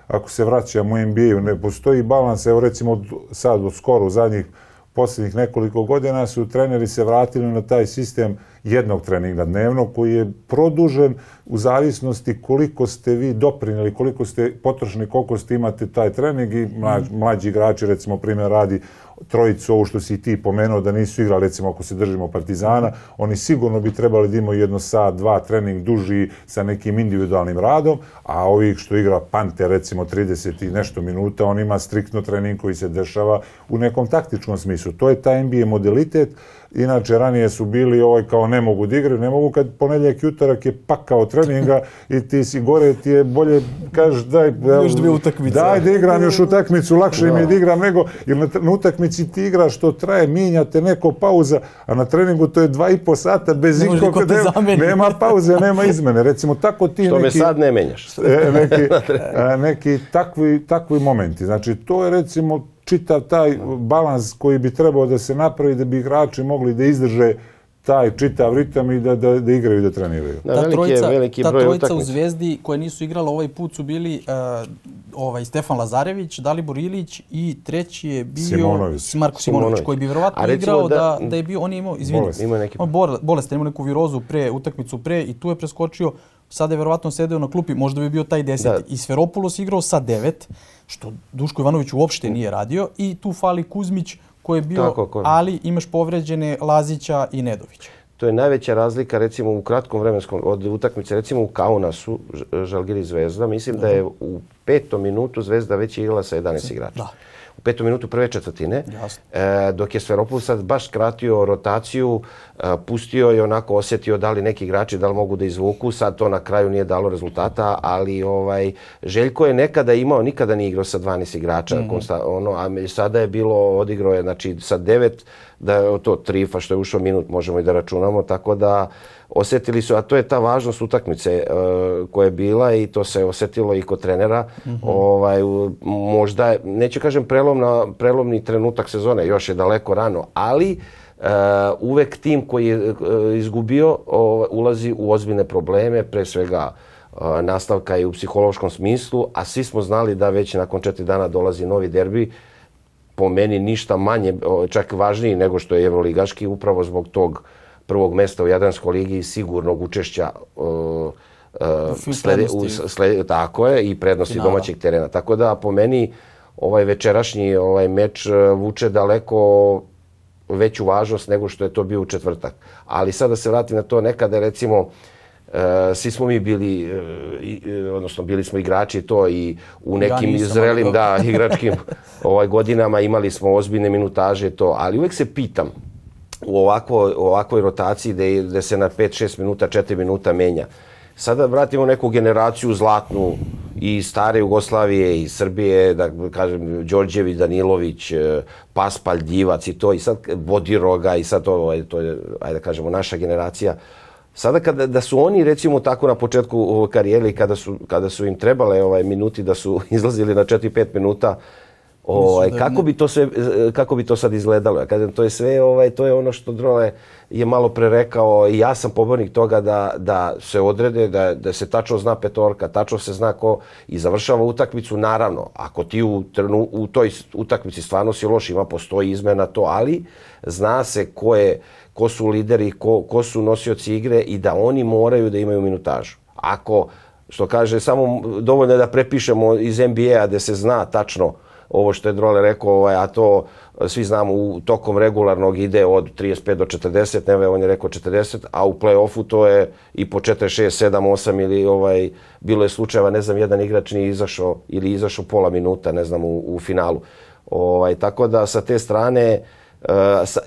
ako se vraćamo u NBA-u, ne postoji balans, evo recimo od, sad, od skoro, u zadnjih posljednjih nekoliko godina su treneri se vratili na taj sistem jednog treninga dnevno koji je produžen u zavisnosti koliko ste vi doprinjeli, koliko ste potrošeni, koliko ste imate taj trening i mlađi, mlađi igrači, recimo primjer radi trojicu, ovo što si ti pomenuo da nisu igrali, recimo ako se držimo Partizana, oni sigurno bi trebali da imaju jedno sat, dva trening duži sa nekim individualnim radom, a ovih što igra Panter, recimo 30 i nešto minuta, on ima striktno trening koji se dešava u nekom taktičkom smislu. To je taj NBA modelitet, Inače, ranije su bili ovaj kao ne mogu da igraju, ne mogu kad ponedjeljak i utorak je pakao treninga i ti si gore, ti je bolje, kažeš daj, Još dvije utakmice. daj da igram još utakmicu, lakše mi je da igram nego, jer na, na utakmici ti igraš što traje, minjate neko pauza, a na treningu to je dva i po sata bez Ne ikog, te nema, pauze, nema izmene. Recimo, tako ti Što me neki... sad ne menjaš. e, neki, e, neki takvi, takvi momenti. Znači, to je recimo čitav taj balans koji bi trebao da se napravi da bi igrači mogli da izdrže taj čitav ritam i da, da, da igraju i da treniraju. Da, ta veliki, trojica, je, veliki ta broj trojica u utakmica. Zvezdi koje nisu igrala ovaj put su bili uh, ovaj Stefan Lazarević, Dalibor Ilić i treći je bio Simonović. Marko Simonović, Simonović. koji bi verovatno igrao da, da- da, je bio, on je imao, izvini, Bolest. Imao je neki- on bol, bolestan, imao neku virozu pre, utakmicu pre i tu je preskočio, sada je verovatno sedeo na klupi, možda bi bio taj deseti. Da. I Sferopoulos igrao sa devet, što Duško Ivanović uopšte nije radio i tu fali Kuzmić koji je bio, Tako, ko- ali imaš povređene Lazića i Nedovića. To je najveća razlika recimo u kratkom vremenskom od utakmice recimo u Kaunasu Ž- Žalgiris Zvezda mislim da je u petom minutu Zvezda već igrala sa 11 igrača. Da. U petom minutu prve četvrtine. E, dok je Sferopoulos sad baš skratio rotaciju, e, pustio i onako osjetio da li neki igrači da li mogu da izvuku, sad to na kraju nije dalo rezultata, ali ovaj Željko je nekada imao, nikada nije igrao sa 12 igrača, mm -hmm. ono, a sada je bilo, odigrao je znači sa devet, da je to trifa što je ušao minut, možemo i da računamo, tako da osjetili su, a to je ta važnost utakmice uh, koja je bila i to se osjetilo i kod trenera. Mm -hmm. ovaj, možda, neću kažem prelomna, prelomni trenutak sezone, još je daleko rano, ali uh, uvek tim koji je uh, izgubio uh, ulazi u ozbiljne probleme, pre svega uh, nastavka i u psihološkom smislu, a svi smo znali da već nakon četiri dana dolazi novi derbi, po meni ništa manje, čak važniji nego što je Evroligaški, upravo zbog tog prvog mesta u Jadranskoj ligi i sigurnog učešća uh, uh, slede, u, slede, tako je, i prednosti Finala. domaćeg terena. Tako da po meni ovaj večerašnji ovaj meč uh, vuče daleko veću važnost nego što je to bio u četvrtak. Ali sada se vratim na to, nekada recimo uh, svi smo mi bili, uh, odnosno bili smo igrači to i u nekim ja zrelim da, igračkim ovaj, godinama imali smo ozbiljne minutaže to, ali uvek se pitam, u ovakvoj, ovakvoj rotaciji gde, gde se na 5-6 minuta, 4 minuta menja. Sada vratimo neku generaciju zlatnu i stare Jugoslavije i Srbije, da kažem, Đorđević, Danilović, e, Paspalj, Divac i to, i sad Bodiroga i sad to, to je, ajde da kažemo, naša generacija. Sada kada da su oni recimo tako na početku karijere kada su, kada su im trebale ovaj minuti da su izlazili na 4-5 minuta, Ovaj, kako, bi to sve, kako bi to sad izgledalo? Ja kažem, to je sve, ovaj, to je ono što Drole je malo prerekao i ja sam pobornik toga da, da se odrede, da, da se tačno zna petorka, tačno se zna ko i završava utakmicu. Naravno, ako ti u, trenu, u toj utakmici stvarno si loš, ima postoji izmena to, ali zna se ko, je, ko su lideri, ko, ko su nosioci igre i da oni moraju da imaju minutažu. Ako, što kaže, samo dovoljno je da prepišemo iz NBA-a da se zna tačno ovo što je Drole rekao, ovaj, a to svi znamo u tokom regularnog ide od 35 do 40, neve on je rekao 40, a u play-offu to je i po 4, 6, 7, 8 ili ovaj, bilo je slučajeva, ne znam, jedan igrač nije izašao ili izašao pola minuta, ne znam, u, u finalu. Ovaj, tako da sa te strane uh,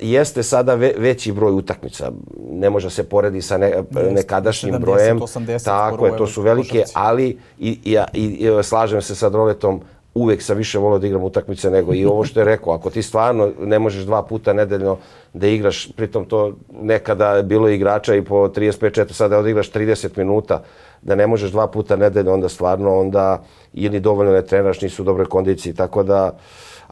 jeste sada ve, veći broj utakmica. Ne može se poredi sa ne, nekadašnjim 70, brojem. 80, tako je, to su velike, ali i, i, i, i slažem se sa Droletom, uvek sam više volio da igram utakmice nego i ovo što je rekao, ako ti stvarno ne možeš dva puta nedeljno da igraš, pritom to nekada je bilo igrača i po 35-4, sada da odigraš 30 minuta, da ne možeš dva puta nedeljno, onda stvarno onda ili dovoljno ne trenaš, nisu u dobroj kondiciji, tako da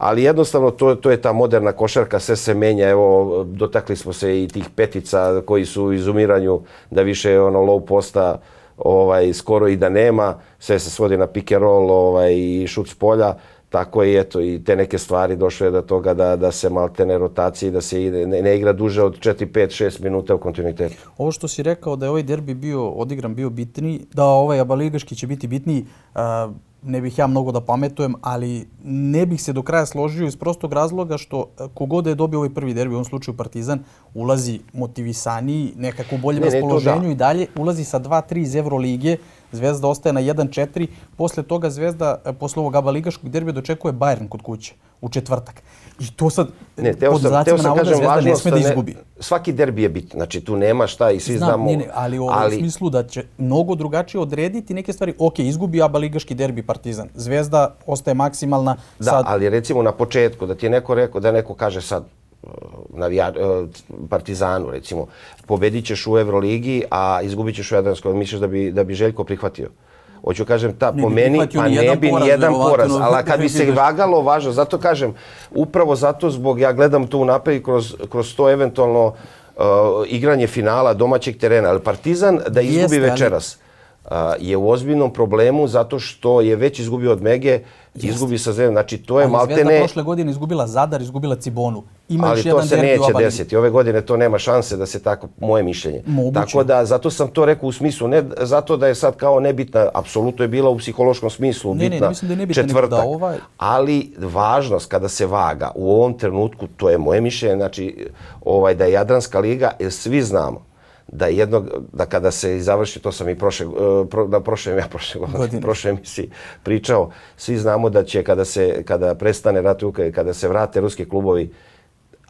ali jednostavno to, to je ta moderna košarka, sve se menja, evo dotakli smo se i tih petica koji su u izumiranju da više ono low posta ovaj, skoro i da nema, sve se svodi na pick and roll ovaj, i šut s polja, tako i eto i te neke stvari došle je do toga da, da se maltene rotacije, da se ide, ne, ne igra duže od 4, 5, 6 minuta u kontinuitetu. Ovo što si rekao da je ovaj derbi bio odigran bio bitniji, da ovaj Abaligaški će biti bitniji, uh, ne bih ja mnogo da pametujem, ali ne bih se do kraja složio iz prostog razloga što e, kogod je dobio ovaj prvi derbi, u ovom slučaju Partizan, ulazi motivisaniji, nekako u boljem raspoloženju da. i dalje, ulazi sa 2-3 iz Evrolige, Zvezda ostaje na 1-4, posle toga Zvezda, e, posle ovog Aba Ligaškog derbija, dočekuje Bayern kod kuće u četvrtak. I to sad, ne, teo pod sam, teo sam kažem, Zvezda ne sme da izgubi. Ne, svaki derbi je bit, znači tu nema šta i svi Znam, znamo. Ne, ne, ali u ali... smislu da će mnogo drugačije odrediti neke stvari. Ok, izgubi Aba Ligaški derbi Partizan. Zvezda ostaje maksimalna. Da, sad... ali recimo na početku, da ti je neko rekao, da neko kaže sad, navija, e, Partizanu recimo, pobedit ćeš u Euroligi, a izgubit ćeš u Jadranskoj, misliš da bi, da bi Željko prihvatio? Hoću kažem, ta, ne po meni, pa ne bi ni jedan poraz, ali kad bi se vagalo važno, zato kažem, upravo zato zbog, ja gledam to unapred kroz, kroz to eventualno uh, igranje finala domaćeg terena, ali Partizan da izgubi Jeste, večeras. Ali je u ozbiljnom problemu zato što je već izgubio od Mege, izgubi sa Zvezdom. Znači, to je Ali maltene... Zvezda prošle godine izgubila Zadar, izgubila Cibonu. Ima Ali to se neće desiti. Ove godine to nema šanse da se tako, moje mišljenje. Moguće. Tako da, zato sam to rekao u smislu, ne zato da je sad kao nebitna, apsolutno je bila u psihološkom smislu ne, bitna ne, ne, da je nebitna, četvrtak. Da ovaj... Ali važnost kada se vaga u ovom trenutku, to je moje mišljenje, znači ovaj, da je Jadranska liga, jer svi znamo da jednog, da kada se završi, to sam i prošle, e, pro, da prošle, ja prošle, Godine. prošle emisiji pričao, svi znamo da će kada se, kada prestane rat u Ukrajini, kada se vrate ruski klubovi,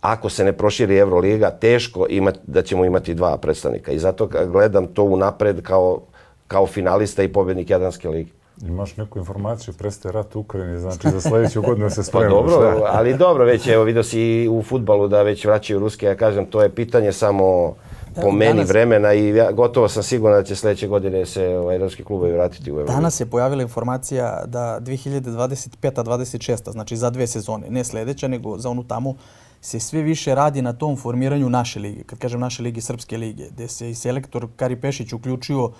ako se ne proširi Euroliga, teško ima, da ćemo imati dva predstavnika. I zato gledam to unapred kao, kao finalista i pobjednik Jadranske lige. Imaš neku informaciju, prestaje rat u Ukrajini, znači za sljedeću godinu se Pa spremamo. dobro, šta? ali dobro, već evo vidio si i u futbalu da već vraćaju ruske, ja kažem, to je pitanje samo po meni danas- vremena i ja, gotovo sam siguran da će sljedeće godine se ovaj, ruski klubovi vratiti u Euroligu. Danas je pojavila informacija da 2025-26, znači za dve sezone, ne sljedeća, nego za onu tamo, se sve više radi na tom formiranju naše lige. Kad kažem naše lige, Srpske lige, gde se i selektor Kari Pešić uključio,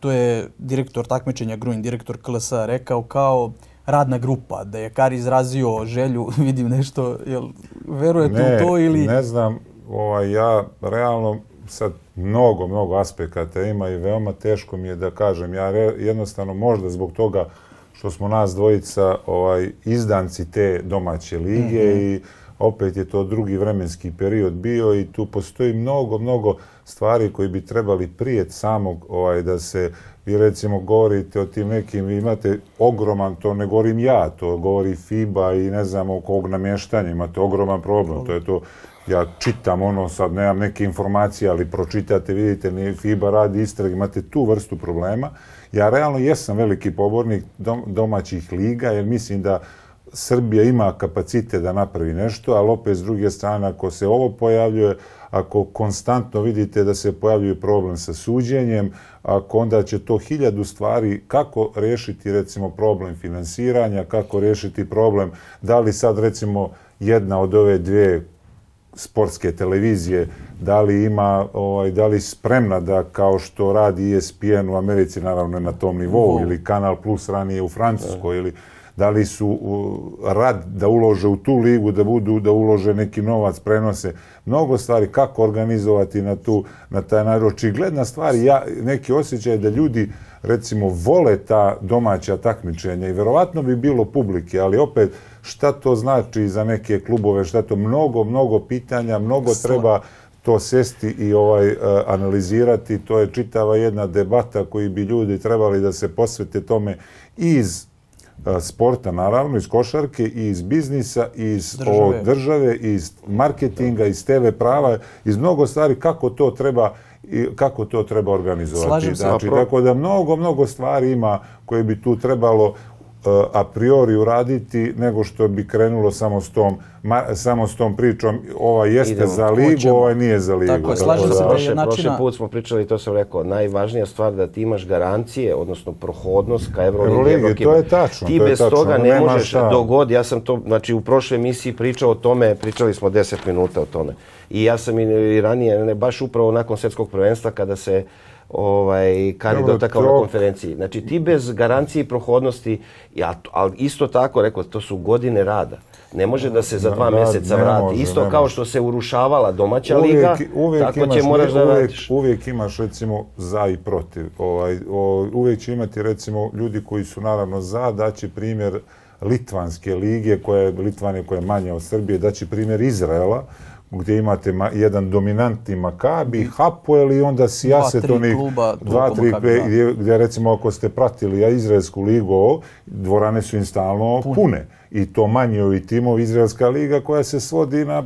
to je direktor takmičenja Gruin, direktor KLS, rekao kao radna grupa, da je Kari izrazio želju, vidim nešto, jel verujete u to ili... Ne znam, ovaj, ja realno sad mnogo, mnogo aspekata ima i veoma teško mi je da kažem. Ja re, jednostavno možda zbog toga što smo nas dvojica ovaj, izdanci te domaće lige i opet je to drugi vremenski period bio i tu postoji mnogo, mnogo stvari koji bi trebali prije samog ovaj, da se vi recimo govorite o tim nekim, vi imate ogroman, to ne govorim ja, to govori FIBA i ne znam oko ovog namještanja, imate ogroman problem, to je to, ja čitam ono, sad nemam neke informacije, ali pročitate, vidite, FIBA radi istrag, imate tu vrstu problema. Ja realno jesam veliki pobornik dom, domaćih liga, jer mislim da Srbija ima kapacite da napravi nešto, ali opet s druge strane, ako se ovo pojavljuje, ako konstantno vidite da se pojavljuje problem sa suđenjem, ako onda će to hiljadu stvari, kako rešiti recimo problem finansiranja, kako rešiti problem, da li sad recimo jedna od ove dvije sportske televizije, da li ima, ovaj, da li spremna da kao što radi ESPN u Americi, naravno na tom nivou, ili Kanal Plus ranije u Francuskoj, ili da li su rad da ulože u tu ligu, da budu, da ulože neki novac, prenose, mnogo stvari, kako organizovati na tu, na taj način. Očigledna stvar, ja, neki osjećaj da ljudi recimo vole ta domaća takmičenja i verovatno bi bilo publike, ali opet šta to znači za neke klubove, šta to mnogo, mnogo pitanja, mnogo treba to sesti i ovaj e, analizirati, to je čitava jedna debata koji bi ljudi trebali da se posvete tome iz e, sporta naravno, iz košarke, i iz biznisa, iz Države. o, države, iz marketinga, iz TV prava, iz mnogo stvari kako to treba i kako to treba organizovati. Slažem se. Znači, A pro- tako da mnogo, mnogo stvari ima koje bi tu trebalo a priori uraditi nego što bi krenulo samo s tom, ma, samo s tom pričom ovaj jeste Idemo. za ligu, Hoćemo. ovaj nije za ligu. Tako je, slažem da- se da je prošle, načina- prošli put smo pričali, to sam rekao, najvažnija stvar da ti imaš garancije, odnosno prohodnost ka Euroligi. Euroligi, to je tačno, Ti to je bez tačno, toga ono, ne možeš šta. dogod, ja sam to, znači u prošloj emisiji pričao o tome, pričali smo 10 minuta o tome. I ja sam i, ranije, ne, baš upravo nakon svjetskog prvenstva kada se ovaj, Kari Dobro, dotakao na konferenciji. Znači ti bez garancije prohodnosti, ja, ali isto tako, rekao, to su godine rada. Ne može da se za dva Da, mjeseca vrati. može, Isto kao što se urušavala domaća liga, uvijek, uvijek tako imaš, će moraš da uvijek, vratiš. uvijek imaš recimo za i protiv. Ovaj, o, uvijek će imati recimo ljudi koji su naravno za, daći primjer Litvanske lige, koja je, Litvanije koja je manja od Srbije, daći primjer Izraela, gdje imate ma, jedan dominantni Makabi, Hapoel i onda sijaset tri onih kluba, dva, tri, Makabi, gdje, da. gdje, gdje recimo ako ste pratili ja, Izraelsku ligu, dvorane su im stalno pune. I to manji ovi timovi, Izraelska liga koja se svodi na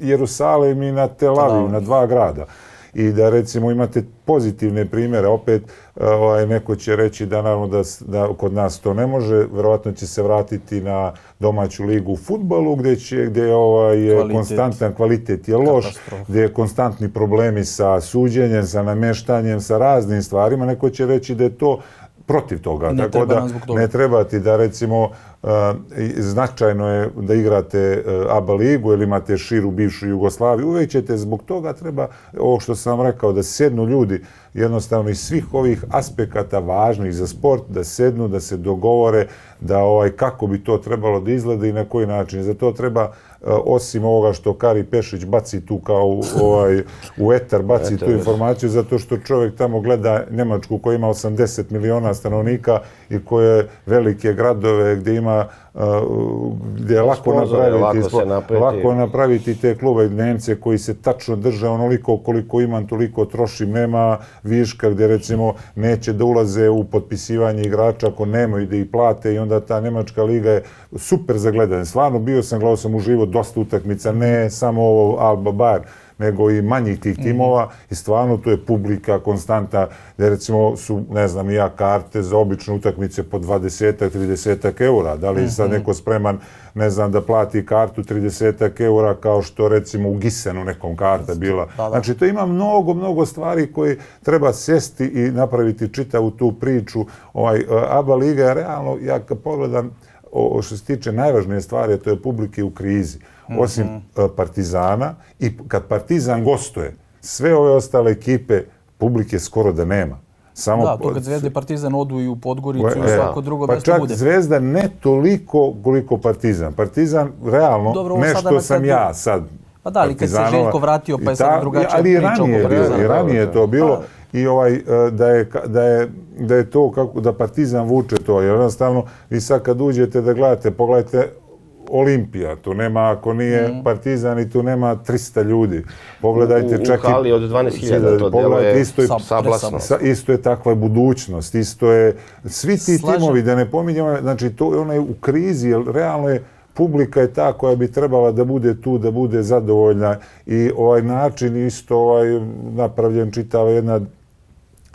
Jerusalim i na Tel Aviv, na dva grada. I da recimo imate pozitivne primjere, opet ovaj, neko će reći da naravno da, da kod nas to ne može, verovatno će se vratiti na domaću ligu u futbalu gdje će gdje je ovaj je Kvalitet. konstantan kvalitet je loš, Katastrofa. gdje je konstantni problemi sa suđenjem, sa namještanjem, sa raznim stvarima, neko će reći da je to protiv toga. Ne Tako da toga. ne treba ti da recimo uh, značajno je da igrate uh, ABA ligu ili imate širu bivšu Jugoslaviju, uvijek ćete zbog toga treba, ovo što sam vam rekao, da sjednu ljudi, jednostavno iz svih ovih aspekata važnih za sport da sednu, da se dogovore da ovaj kako bi to trebalo da izgleda i na koji način. Za to treba e, osim ovoga što Kari Pešić baci tu kao ovaj, u etar, baci tu informaciju, zato što čovjek tamo gleda Njemačku koja ima 80 miliona stanovnika i koje velike gradove gdje ima gdje je lako Sponzore, napraviti, lako napraviti. lako napraviti te klube Nemce koji se tačno drže onoliko koliko imam, toliko trošim, nema viška gdje recimo neće da ulaze u potpisivanje igrača ako nemaju da ih plate i onda ta Nemačka liga je super za gledanje. Stvarno bio sam, gledao sam uživo dosta utakmica, ne samo ovo Alba Bar, nego i manjih tih timova i stvarno tu je publika konstanta, da recimo su, ne znam, ja karte za obične utakmice po 20 30 eura. Da li je sad neko spreman, ne znam, da plati kartu 30 eura kao što recimo u Gisenu nekom karta bila. Znači, to ima mnogo, mnogo stvari koje treba sesti i napraviti čitavu tu priču. Ovaj, e, ABA Liga je realno, ja kad pogledam, o što se tiče najvažnije stvari, to je publike u krizi. Osim e, Partizana i kad Partizan gostuje, sve ove ostale ekipe publike skoro da nema. Samo Da, to kad Zvezda i Partizan odu i u Podgoricu i E, svako drugo pa mjesto čak bude. Zvezda ne toliko koliko Partizan. Partizan, realno, Dobro, ovo ne sada što na sam kraju- ja sad Pa da, ali kad se Željko vratio, pa je sad drugačija ali i priča ranije oko Partizana. i ranije je to bilo Pa- i ovaj e, da je da je da je to kako da Partizan vuče to jer jednostavno vi sad kad uđete da gledate pogledajte Olimpija, tu nema, ako nije Mhm. Partizan i tu nema 300 ljudi. Pogledajte U- u čak i... hali od 12.000 to Pogledajte, djeluje isto Sa- sablasno. Sa, isto je takva budućnost, isto je, svi ti Slažem. timovi, da ne pominjamo, znači to je onaj u krizi, jer realno je, publika je ta koja bi trebala da bude tu, da bude zadovoljna i ovaj način isto ovaj, napravljen čitava jedna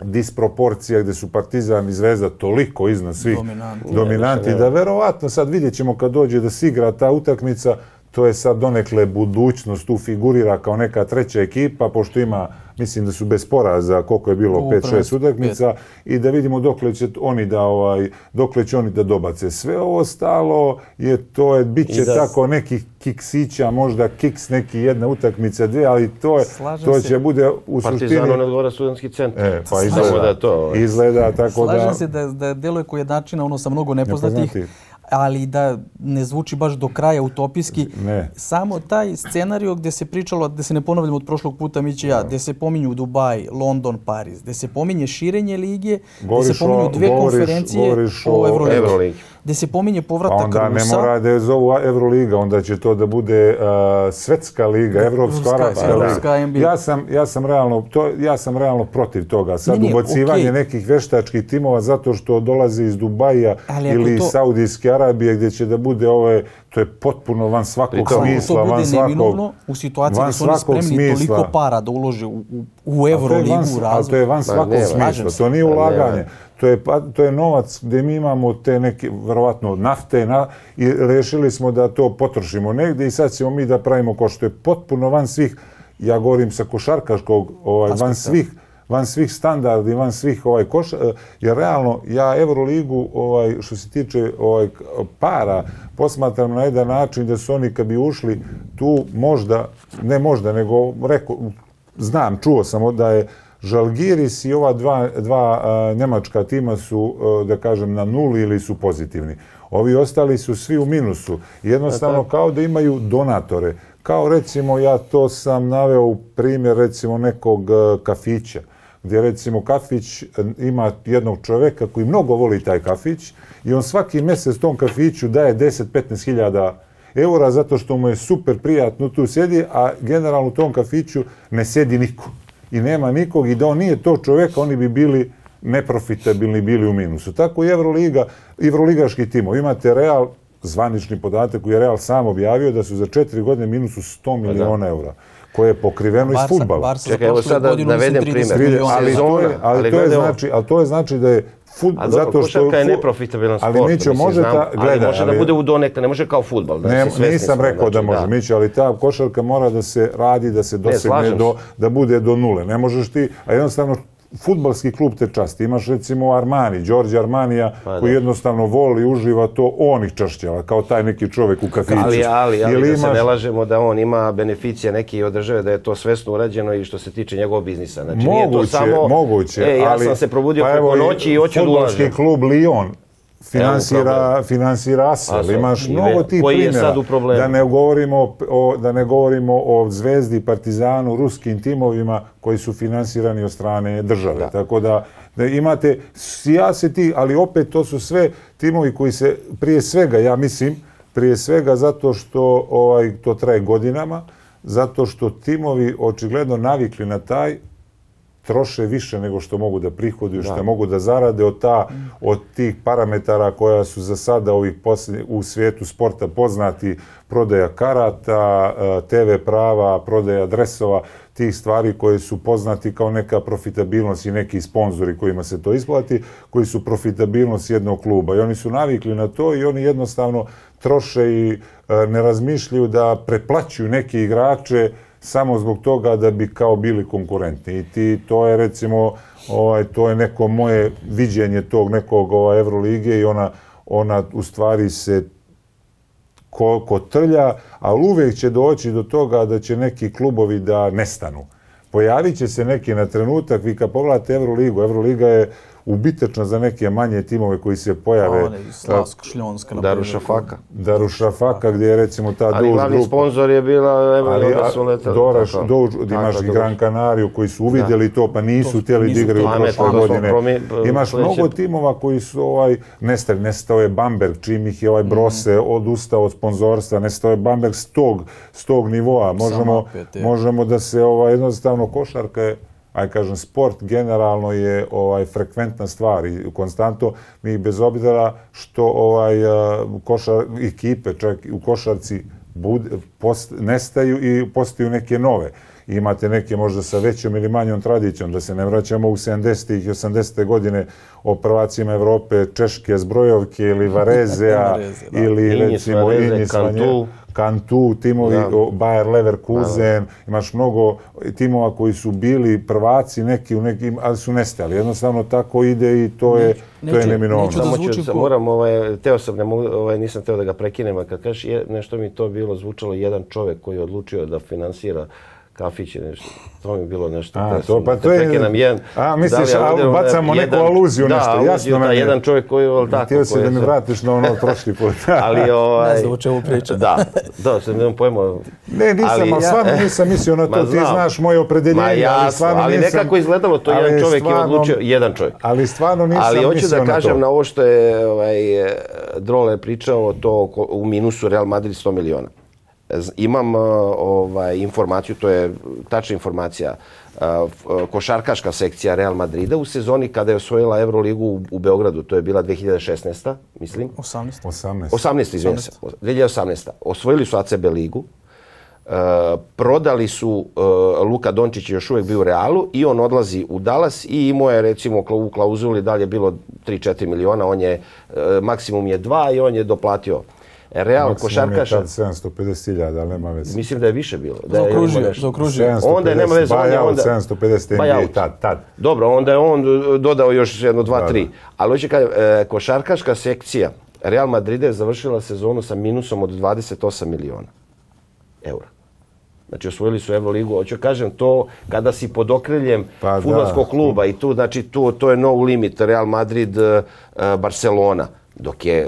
disproporcija gdje su Partizan i Zvezda toliko iznad svih Dominantni. dominanti, da verovatno sad vidjet ćemo kad dođe da se igra ta utakmica, to je sad donekle budućnost, tu figurira kao neka treća ekipa, pošto ima, mislim da su bez poraza, koliko je bilo, U 5-6 prvenstvu, utakmica, i da vidimo dokle će oni da, ovaj, dokle će oni da dobace. Sve ovo stalo je, to je, bit će I da- tako nekih kiksića, možda kiks neki jedna utakmica, dvije, ali to je, Slažem to se. će bude u suštini... Partizanu ne odgovara studentski centar. E, pa izgleda, da to. ovaj. izgleda tako da... Slažem se da, da deluje kao jednačina, ono sa mnogo nepoznatih, Nepoznatih. Ali da ne zvuči baš do kraja utopijski. Ne. Samo taj scenario gdje se pričalo, gdje se ne ponavljamo od prošlog puta, mi će ja, gdje se pominju Dubaj, London, Pariz, gdje se pominje širenje lige, Govoriš se pominju dve govoriš- konferencije govoriš o o Euroligi, Gdje se pominje Pa povratak onda ne Rusa. mora da je zovu Euroliga, onda će to da bude uh, svetska liga, Evropska, liga. evropska NBA. Ja sam, ja, sam realno, to, ja sam realno protiv toga. Sad Ne, ne, ubacivanje okej. nekih veštačkih timova zato što dolaze iz Dubaja ili to- Saudijske Arabije gdje će da bude ove, to je potpuno van svakog Pritom- Ako smisla, to van bude svakog, neminovno u situaciji van da su oni svakog spremni smisla. toliko para da ulože u, u, u to Euroligu, van- u ali to je razvoj. van svakog nema. Slažem smisla, to nije Pa ulaganje. To je, pa, to je novac gdje mi imamo te neke, verovatno, nafte na, i rešili smo da to potrošimo negdje i sad ćemo mi da pravimo ko što je potpuno van svih, ja govorim sa košarkaškog, ovaj, van svih van svih standardi, van svih ovaj koša, eh, jer realno ja Euroligu ovaj što se tiče ovaj para posmatram na jedan način da su oni kad bi ušli tu možda ne možda nego reko znam čuo sam da je Žalgiris i ova dva, dva a, njemačka tima su, a, da kažem, na nuli ili su pozitivni. Ovi ostali su svi u minusu. Jednostavno kao da imaju donatore. Kao recimo, ja to sam naveo u primjer recimo nekog kafića gdje recimo kafić e, ima jednog čovjeka koji mnogo voli taj kafić i on svaki mjesec tom kafiću daje 10-15 hiljada eura zato što mu je super prijatno tu sjedi, a generalno u tom kafiću ne sjedi niko. I nema nikog i da on nije to čovjeka, oni bi bili neprofitabilni, bili u minusu. Tako i Euroliga, Evroligaški timo. Imate Real, zvanični podatak koji je Real sam objavio da su za četiri godine minusu 100 miliona eura koje je pokriveno iz Barsa, futbala. Barsa za Čekaj, evo prošlu sad da navedem 30 primjer. ali, to Sezona, je, ali, to je znači, ali to je znači da je fut, A dobro, zato što košarka je neprofitabilan sport. Ali Mićo, može ta, gledaj, ali može da bude u donekle, ne može kao futbal. Znači, Ne, svesni nisam rekao da znači, može, Mićo, ali ta košarka mora da se radi, da se dosegne do, se. da bude do nule. Ne možeš ti, a jednostavno futbalski klub te časti. Imaš recimo Armani, Đorđe Armanija, Pa koji da. jednostavno voli, uživa to, on ih čašćava, kao taj neki čovjek u kafiću. Ali, ali, ali Ili da se ne lažemo da on ima beneficije neki od države, da je to svesno urađeno i što se tiče njegovog biznisa. Znači, nije to Moguće, samo, moguće, e, ja ali, sam se probudio pa preko noći i hoću da fudbalski ulažem. klub Lyon finansira, finansira Asel. Imaš mnogo tih primjera. Da ne govorimo o, da ne govorimo o Zvezdi, Partizanu, ruskim timovima koji su finansirani od strane države. Tako da, da imate, ja se ti, ali opet to su sve timovi koji se, prije svega, ja mislim, prije svega zato što ovaj, to traje godinama, zato što timovi očigledno navikli na taj troše više nego što mogu da prihoduju, što mogu da zarade od, ta, od tih parametara koja su za sada ovih posljednjih, u svijetu sporta poznati, prodaja karata, eh, TV prava, prodaja dresova, tih stvari koje su poznati kao neka profitabilnost i neki sponzori kojima se to isplati, koji su profitabilnost jednog kluba. I oni su navikli na to i oni jednostavno troše i eh, ne razmišljaju da preplaćuju neke igrače samo zbog toga da bi kao bili konkurentni. I ti, to je recimo, ovaj, to je neko moje viđenje tog nekog ovaj, Evrolige i ona, ona u stvari se ko, ko trlja, ali uvijek će doći do toga da će neki klubovi da nestanu. Pojavit će se neki na trenutak, vi kad pogledate Evroligu, Evroliga je ubitečna za neke manje timove koji se pojave. A one Slavsko, Šljonska. na Daruša primjer. Faka. Darušafaka, gdje je recimo ta Ali glavni grupa. sponsor je bila, evo, Ali onda su letali. Doraš, tako. Tako, imaš i Doraš. Gran Canariju koji su uvidjeli to, pa nisu To- htjeli da igraju prošle godine. promi- Imaš sledeće- mnogo timova koji su ovaj, nestali. Nestao je Bamberg, čim ih je ovaj Brose odustao od sponzorstva, nestao je Bamberg s tog, s tog nivoa. Možemo, opet možemo da se ovaj, jednostavno košarka je aj kažem, sport generalno je ovaj frekventna stvar i konstantno mi bez obzira što ovaj a, košar ekipe čak u košarci bud, post, nestaju i postaju neke nove. Imate neke možda sa većom ili manjom tradicijom, da se ne vraćamo u 70. i 80. godine o prvacima Evrope, Češke zbrojovke ili Varezea Vareze, da. ili Injis, recimo Injis, Cantu. Kantu, timovi Da. o, Bayer Leverkusen, imaš mnogo timova koji su bili prvaci neki u nekim, ali su nestali. Jednostavno tako ide i to je, to je neminovno. neću da Samo ću, ko- moram, ovaj, teo sam, ne mogu, ovaj, nisam teo da ga prekinem, a kad kažeš nešto mi to bilo zvučalo jedan čovjek koji je odlučio da finansira kafić i nešto. To mi je bilo nešto. A, teo to, pa to je- prekinem jedan. a, misliš, Da li a, bacamo neku aluziju, da, nešto, aluziju, jasno da, meni. jedan čovjek koji je tako. Htio si da mi vratiš na ono prošli put. Ali ovaj... Ne znam o čemu priča. Da, da, sam nemam pojma. Ne, nisam, ali, Ali ja- stvarno nisam mislio na to. Ma Ti znam. znaš moje opredeljenje, Ma ali stvarno ali nisam... nekako izgledalo to, jedan ali čovjek je odlučio, jedan čovjek. Ali stvarno nisam Ali hoću da na kažem to. na ovo što je ovaj, Drole pričao, to u minusu Real Madrid 100 miliona. Imam e, ovaj, informaciju, to je tačna informacija, e, e, košarkaška sekcija Real Madrida u sezoni kada je osvojila Euroligu u, u Beogradu, to je bila 2016. mislim. 18. 18. 18. izvijem se, 2018. Osvojili su ACB ligu, e, prodali su, e, Luka Dončić je još uvijek bio u Realu i on odlazi u Dallas i imao je recimo u klauzuli dalje bilo 3-4 miliona, on je, e, maksimum je 2 i on je doplatio. Real Maksimum je košarkaša, tad 750.000, ali nema veze. mislim da je više bilo. Da je Zaokružio, zaokružio. 750, Onda je, nema veze, on je onda- 750 NBA Buyout. tad, tad. Dobro, onda je on e, dodao još jedno, dva, Da, tri. da. Ali hoće kažem, e, košarkaška sekcija Real Madrida je završila sezonu sa minusom od 28 miliona eura. Znači osvojili su Euroligu, hoću kažem to kada si pod okriljem Pa da. fudbalskog kluba i tu znači tu to je no limit Real Madrid e, e, Barcelona. Dok je e,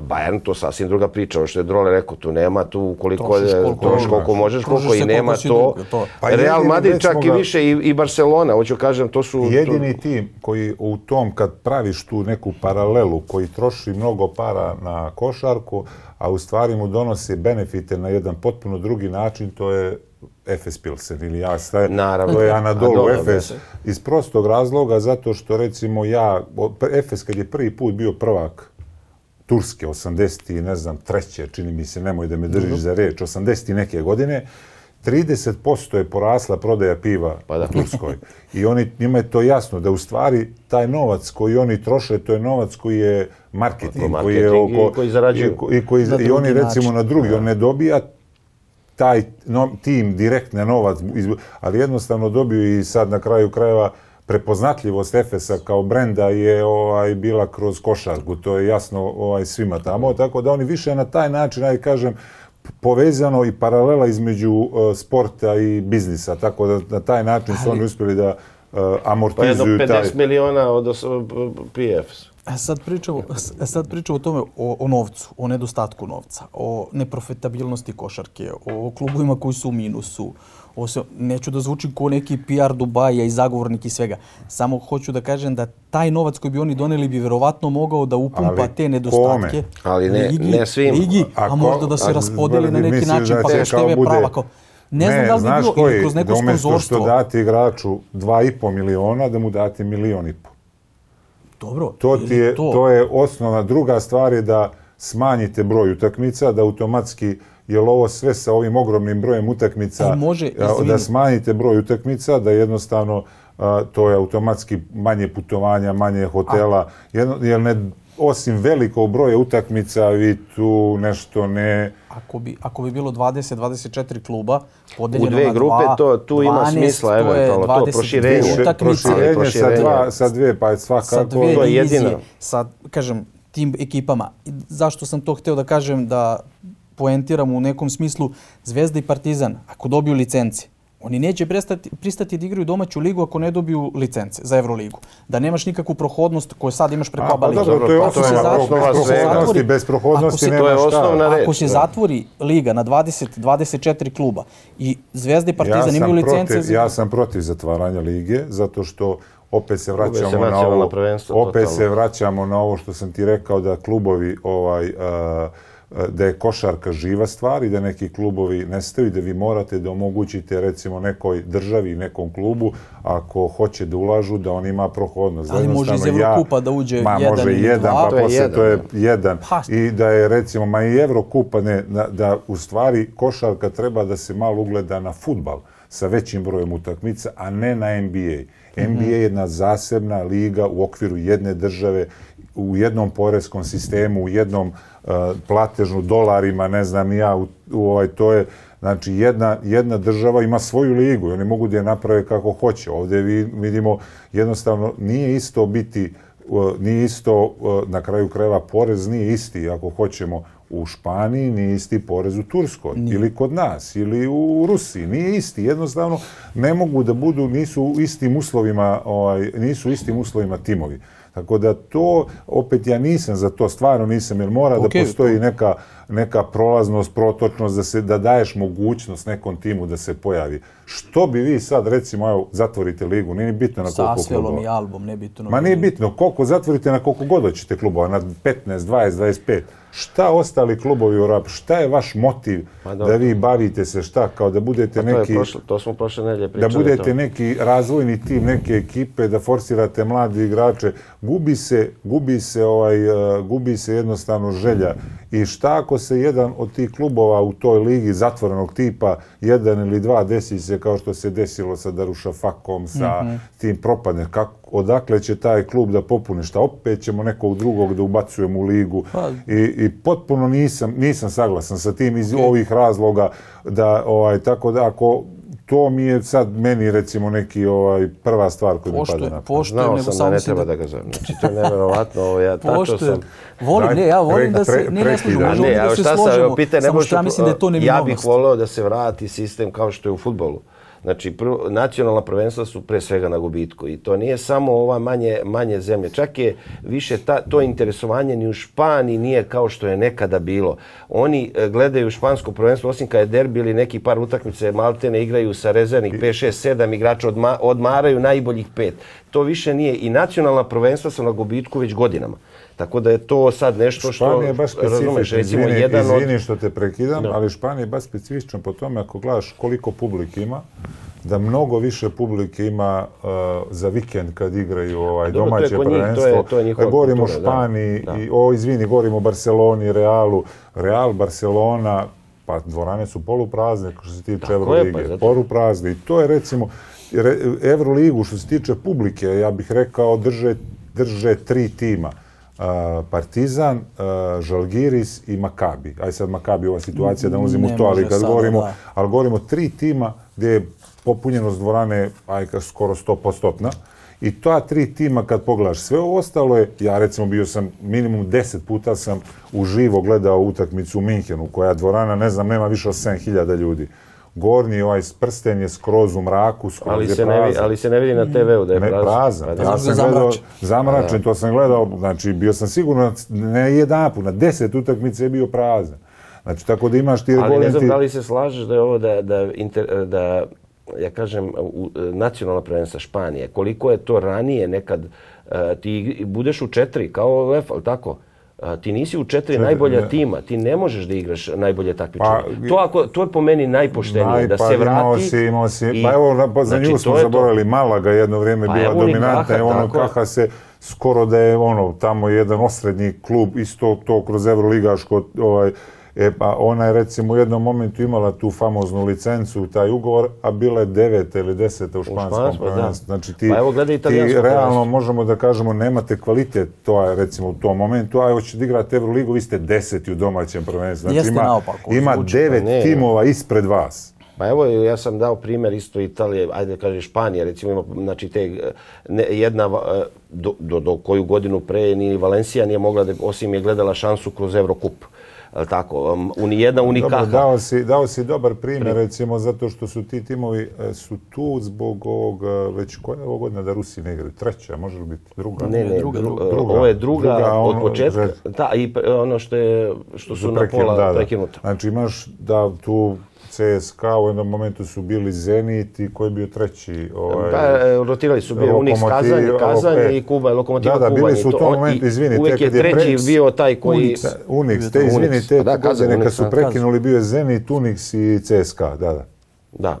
Bayern to sasvim druga priča, ovo što je Drole rekao, tu nema tu koliko Trošiš koliko trošiš koliko možeš, koliko i nema to. to. Pa Real Madrid čak smo i ga- više i, i Barcelona, hoću kažem, to su... to- Jedini tim koji u tom, kad praviš tu neku paralelu, koji troši mnogo para na košarku, a u stvari mu donosi benefite na jedan potpuno drugi način, to je Efes Pilsen ili ja staje, Naravno. to je Anadolu Efes. Iz prostog razloga, zato što recimo ja, Efes kad je prvi put bio prvak Turske, 80. i ne znam, treće, čini mi se, nemoj da me držiš za reč, 80. i neke godine, 30% je porasla prodaja piva Pa da. u Turskoj. I oni, njima je to jasno, da u stvari taj novac koji oni troše, to je novac koji je marketing, Pa, koji je marketing i oko... koji zarađuju. I, i, koji, i oni recimo način. na drugi, on ne dobija taj no, tim direktne novac, ali jednostavno dobiju i sad na kraju krajeva prepoznatljivost Efesa kao brenda je ovaj bila kroz košarku, to je jasno ovaj svima tamo, tako da oni više na taj način, aj kažem, povezano i paralela između uh, sporta i biznisa, tako da na taj način su oni uspjeli da uh, Pa jedno amortizuju 50 taj... miliona od os- PF. Sad pričamo, sad pričamo o tome, o, o novcu, o nedostatku novca, o neprofitabilnosti košarke, o klubovima koji su u minusu. O se, neću da zvučim ko neki PR Dubaja i zagovornik i svega. Samo hoću da kažem da taj novac koji bi oni doneli bi verovatno mogao da upumpa Ali te nedostatke. kome? Ali ne- ligi, ne svim. Ligi, a, Ako- možda da se a raspodeli na neki način, da pa kroz kao TV bude- prava. Kao, ne, znam da li bi bilo, koji, ili kroz neko da sponzorstvo. što dati igraču 2,5 miliona, da mu date milion i po. Dobro, To, ti je, to. je osnovna. Druga stvar je da smanjite broj utakmica, da automatski, jer ovo sve sa ovim ogromnim brojem utakmica, može, izvini. da smanjite broj utakmica, da jednostavno a, to je automatski manje putovanja, manje hotela, jedno, jer ne, osim velikog broja utakmica, vi tu nešto ne... Ako bi, ako bi bilo 20-24 kluba, U podeljeno dve na grupe dva, to, tu ima 12, smisla, to je to 22 proširenje. utakmice. proširenje, proširenje. sa, dva, sa dve, pa je svakako... sa dve divizije, jedino. sa, kažem, tim ekipama. I Zašto sam to hteo da kažem da poentiram u nekom smislu Zvezda i Partizan, ako dobiju licence, oni neće prestati, pristati da igraju domaću ligu ako ne dobiju licence za Euroligu. Da nemaš nikakvu prohodnost koju sad imaš preko A, ABA pa lige. dobro, to je svega. prohodnosti, bez prohodnosti nema šta. osnovna. Ako se zatvori liga na 20-24 kluba i Zvezda i Partizan ja imaju licence... protiv, za- ja sam protiv zatvaranja lige, zato što opet se vraćamo se na nacionalno ovo, prvenstvo, opet totalno. se vraćamo na ovo što sam ti rekao da klubovi ovaj a, da je košarka živa stvar i da neki klubovi nestaju i da vi morate da omogućite recimo nekoj državi, nekom klubu, ako hoće da ulažu, da on ima prohodnost. Ali može iz Evrokupa da uđe ma, jedan može ili jedan, dva. pa To je posle jedan, to je da. jedan. Pa. I da je recimo, ma i Evrokupa, ne, da, da u stvari košarka treba da se malo ugleda na futbal sa većim brojem utakmica, a ne na NBA. NBA je jedna zasebna liga u okviru jedne države, u jednom poreskom sistemu, u jednom uh, platežnu dolarima, ne znam ja, u, u ovaj, to je, znači jedna, jedna država ima svoju ligu i oni mogu da je naprave kako hoće. Ovdje vi, vidimo, jednostavno nije isto biti uh, nije isto, uh, na kraju krajeva, porez nije isti, ako hoćemo, u Španiji nije isti porez u Turskoj ili kod nas ili u Rusiji. Nije isti jednostavno ne mogu da budu nisu u istim uslovima ovaj nisu u istim uslovima timovi tako da to opet ja nisam za to stvarno nisam jer mora Okej, da postoji neka neka prolaznost, protočnost da se da daješ mogućnost nekom timu da se pojavi. Što bi vi sad recimo evo zatvorite ligu, nije ni bitno na Sa koliko Asvelom klubova. i album, nebitno. Ma nije bitno, koliko zatvorite na koliko god hoćete klubova, na 15, 20, 25. Šta ostali klubovi u rap, šta je vaš motiv dobro. da vi bavite se, šta, kao da budete Pa to, neki, je prošlo, to smo prošle nedelje da pričali. budete to. neki razvojni tim neke ekipe, da forsirate mladi igrače, gubi se, gubi se, ovaj, uh, gubi se jednostavno želja. I šta ako se jedan od tih klubova u toj ligi zatvorenog tipa, jedan ili dva, desi se kao što se desilo sa Darušafakom, sa Mhm. tim propadne, kako, odakle će taj klub da popune, šta opet ćemo nekog drugog da ubacujemo u ligu Pa- i, i potpuno nisam, nisam saglasan sa tim iz ovih razloga da, ovaj, tako da ako to mi je sad meni recimo neki ovaj prva stvar koja mi pada na pamet. poštujem, Znao nego sam da ne treba da ga zovem. Znači, to je nevjerovatno. Ovo, ja tačno Poštujem. sam... Volim, ne, ja volim pre- da se, ne, ne prekidaj. možemo Ne, da se šta sam, složimo, evo, pitaj, samo što ja mislim da je to Ja bih neminovnost. voleo da se vrati sistem kao što je u futbolu. Znači, prvo, nacionalna prvenstva su pre svega na gubitku i to nije samo ova manje, manje zemlje. Čak je više ta, to interesovanje ni u Španiji nije kao što je nekada bilo. Oni e, gledaju špansko prvenstvo, osim kad je derbi ili neki par utakmice Maltene igraju sa rezervnih 5, 6, 7 igrača, odma, odmaraju najboljih pet. To više nije. I nacionalna prvenstva su na gubitku već godinama. Tako da je to sad nešto što... Španija je baš specifična, izvini, jedan od- izvini što te prekidam, Da. ali Španija je baš specifična po tome ako gledaš koliko publike ima, da mnogo više publike ima uh, za vikend kad igraju ovaj Dobro, to domaće kod njih, to je- prvenstvo. to je njihova Kad govorimo o da. Španiji Da. i o izvini, govorimo o Barceloni, Realu, Real, Barcelona, pa dvorane su poluprazne što se tiče Evrolige, pa poluprazne i to je recimo re- Evroligu što se tiče publike, ja bih rekao drže drže tri tima. Partizan, Žalgiris i Makabi. Aj sad Makabi ova situacija da ulazimo u to, ali kad govorimo, da. ali govorimo tri tima gdje je popunjenost dvorane aj ka skoro 100%. I ta tri tima kad pogledaš, sve ovo ostalo je, ja recimo bio sam minimum 10 puta sam uživo gledao utakmicu u Minhenu, koja dvorana, ne znam, nema više od 7000 ljudi. Gornji ovaj prsten je skroz u mraku, skroz Ali je se, ne, vidi- prazan. ali se ne vidi na TV-u da je Ne, prazan. prazan. Pa da. Ja Zato sam gledao, zamračen. zamračen, to sam gledao, znači bio sam sigurno, ne jedan put, na deset utakmice je bio prazan. Znači, tako da imaš ti Ali ne znam regolenti- da li se slažeš da je ovo da, da, inter, da ja kažem, u, nacionalna prvenstva Španije, koliko je to ranije nekad, e, ti budeš u četiri, kao UEFA, ali tako? A, ti nisi u četiri najbolja ne. tima, ti ne možeš da igraš najbolje takmičenje. Pa, to, ako, to je po meni najpoštenije, Naj, da pa se Imao vrati. si, imao si, i- pa evo, pa za znači, nju smo je to. zaboravili, Malaga jedno vrijeme Pa bila evo dominantna, Kaha, ono. Kaha se skoro da je ono, tamo jedan osrednji klub, isto to kroz Euroligaško, ovaj, E, pa ona je recimo u jednom momentu imala tu famoznu licencu, taj ugovor, a bila je deveta ili deseta u španskom španskom, da. prvenstvu. Znači ti, Pa evo, gledaj ti realno prvenstvo. možemo da kažemo nemate kvalitet, to je recimo u tom momentu, a hoćete da igrate Euroligu, vi ste deseti u domaćem prvenstvu. Znači Jeste ima, naopako, ima zvuči. devet Ne, timova ispred vas. Pa evo, ja sam dao primjer isto Italije, ajde da kažem Španije, recimo ima, znači te, ne, jedna, e, do, do, do koju godinu pre ni Valencija nije mogla, da, osim je gledala šansu kroz Eurocup. Tako? Um, Uni, jedna Dobro, unikaha. dao si, dao si dobar primjer, recimo, zato što su ti timovi e, su tu zbog ovog, e, već koja je ovo godina da Rusi ne igraju? Treća, može li biti? Druga? Ne, ne, druga, dru- druga. e, Druga. ovo je druga, Druga, od ono, početka. red. Da, i ono što, je, što su na pola da, da. prekinuta. Znači imaš da tu CSKA u jednom momentu su bili Zenit i ko je bio treći? Ovaj, Pa, e, rotirali su bio Unix Lokomotiv- Kazan, Kazan e, i Kuba, Lokomotiva Da, da, Kuban. bili su u to. tom momentu, izvini, Uvijek je je treći Prex- bio taj koji... Unix. Te izvini, te Pa da, godine Kazan, kad su da. prekinuli bio je Zenit, Unix i CSKA, da, da. Da.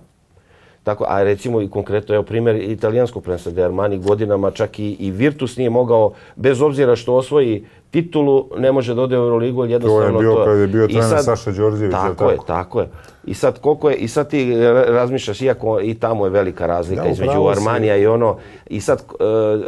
Tako, a recimo i konkretno, evo primjer italijanskog prvenstva gdje Armani godinama čak i, i Virtus nije mogao, bez obzira što osvoji titulu, ne može da ode u Euroligu, jednostavno bio kad je bio trener Saša Đorđević, Tako, jel je, tako? tako je. I sad koliko je, i sad ti ra- razmišljaš, iako i tamo je velika razlika Da, između. Armanija i ono, i sad e,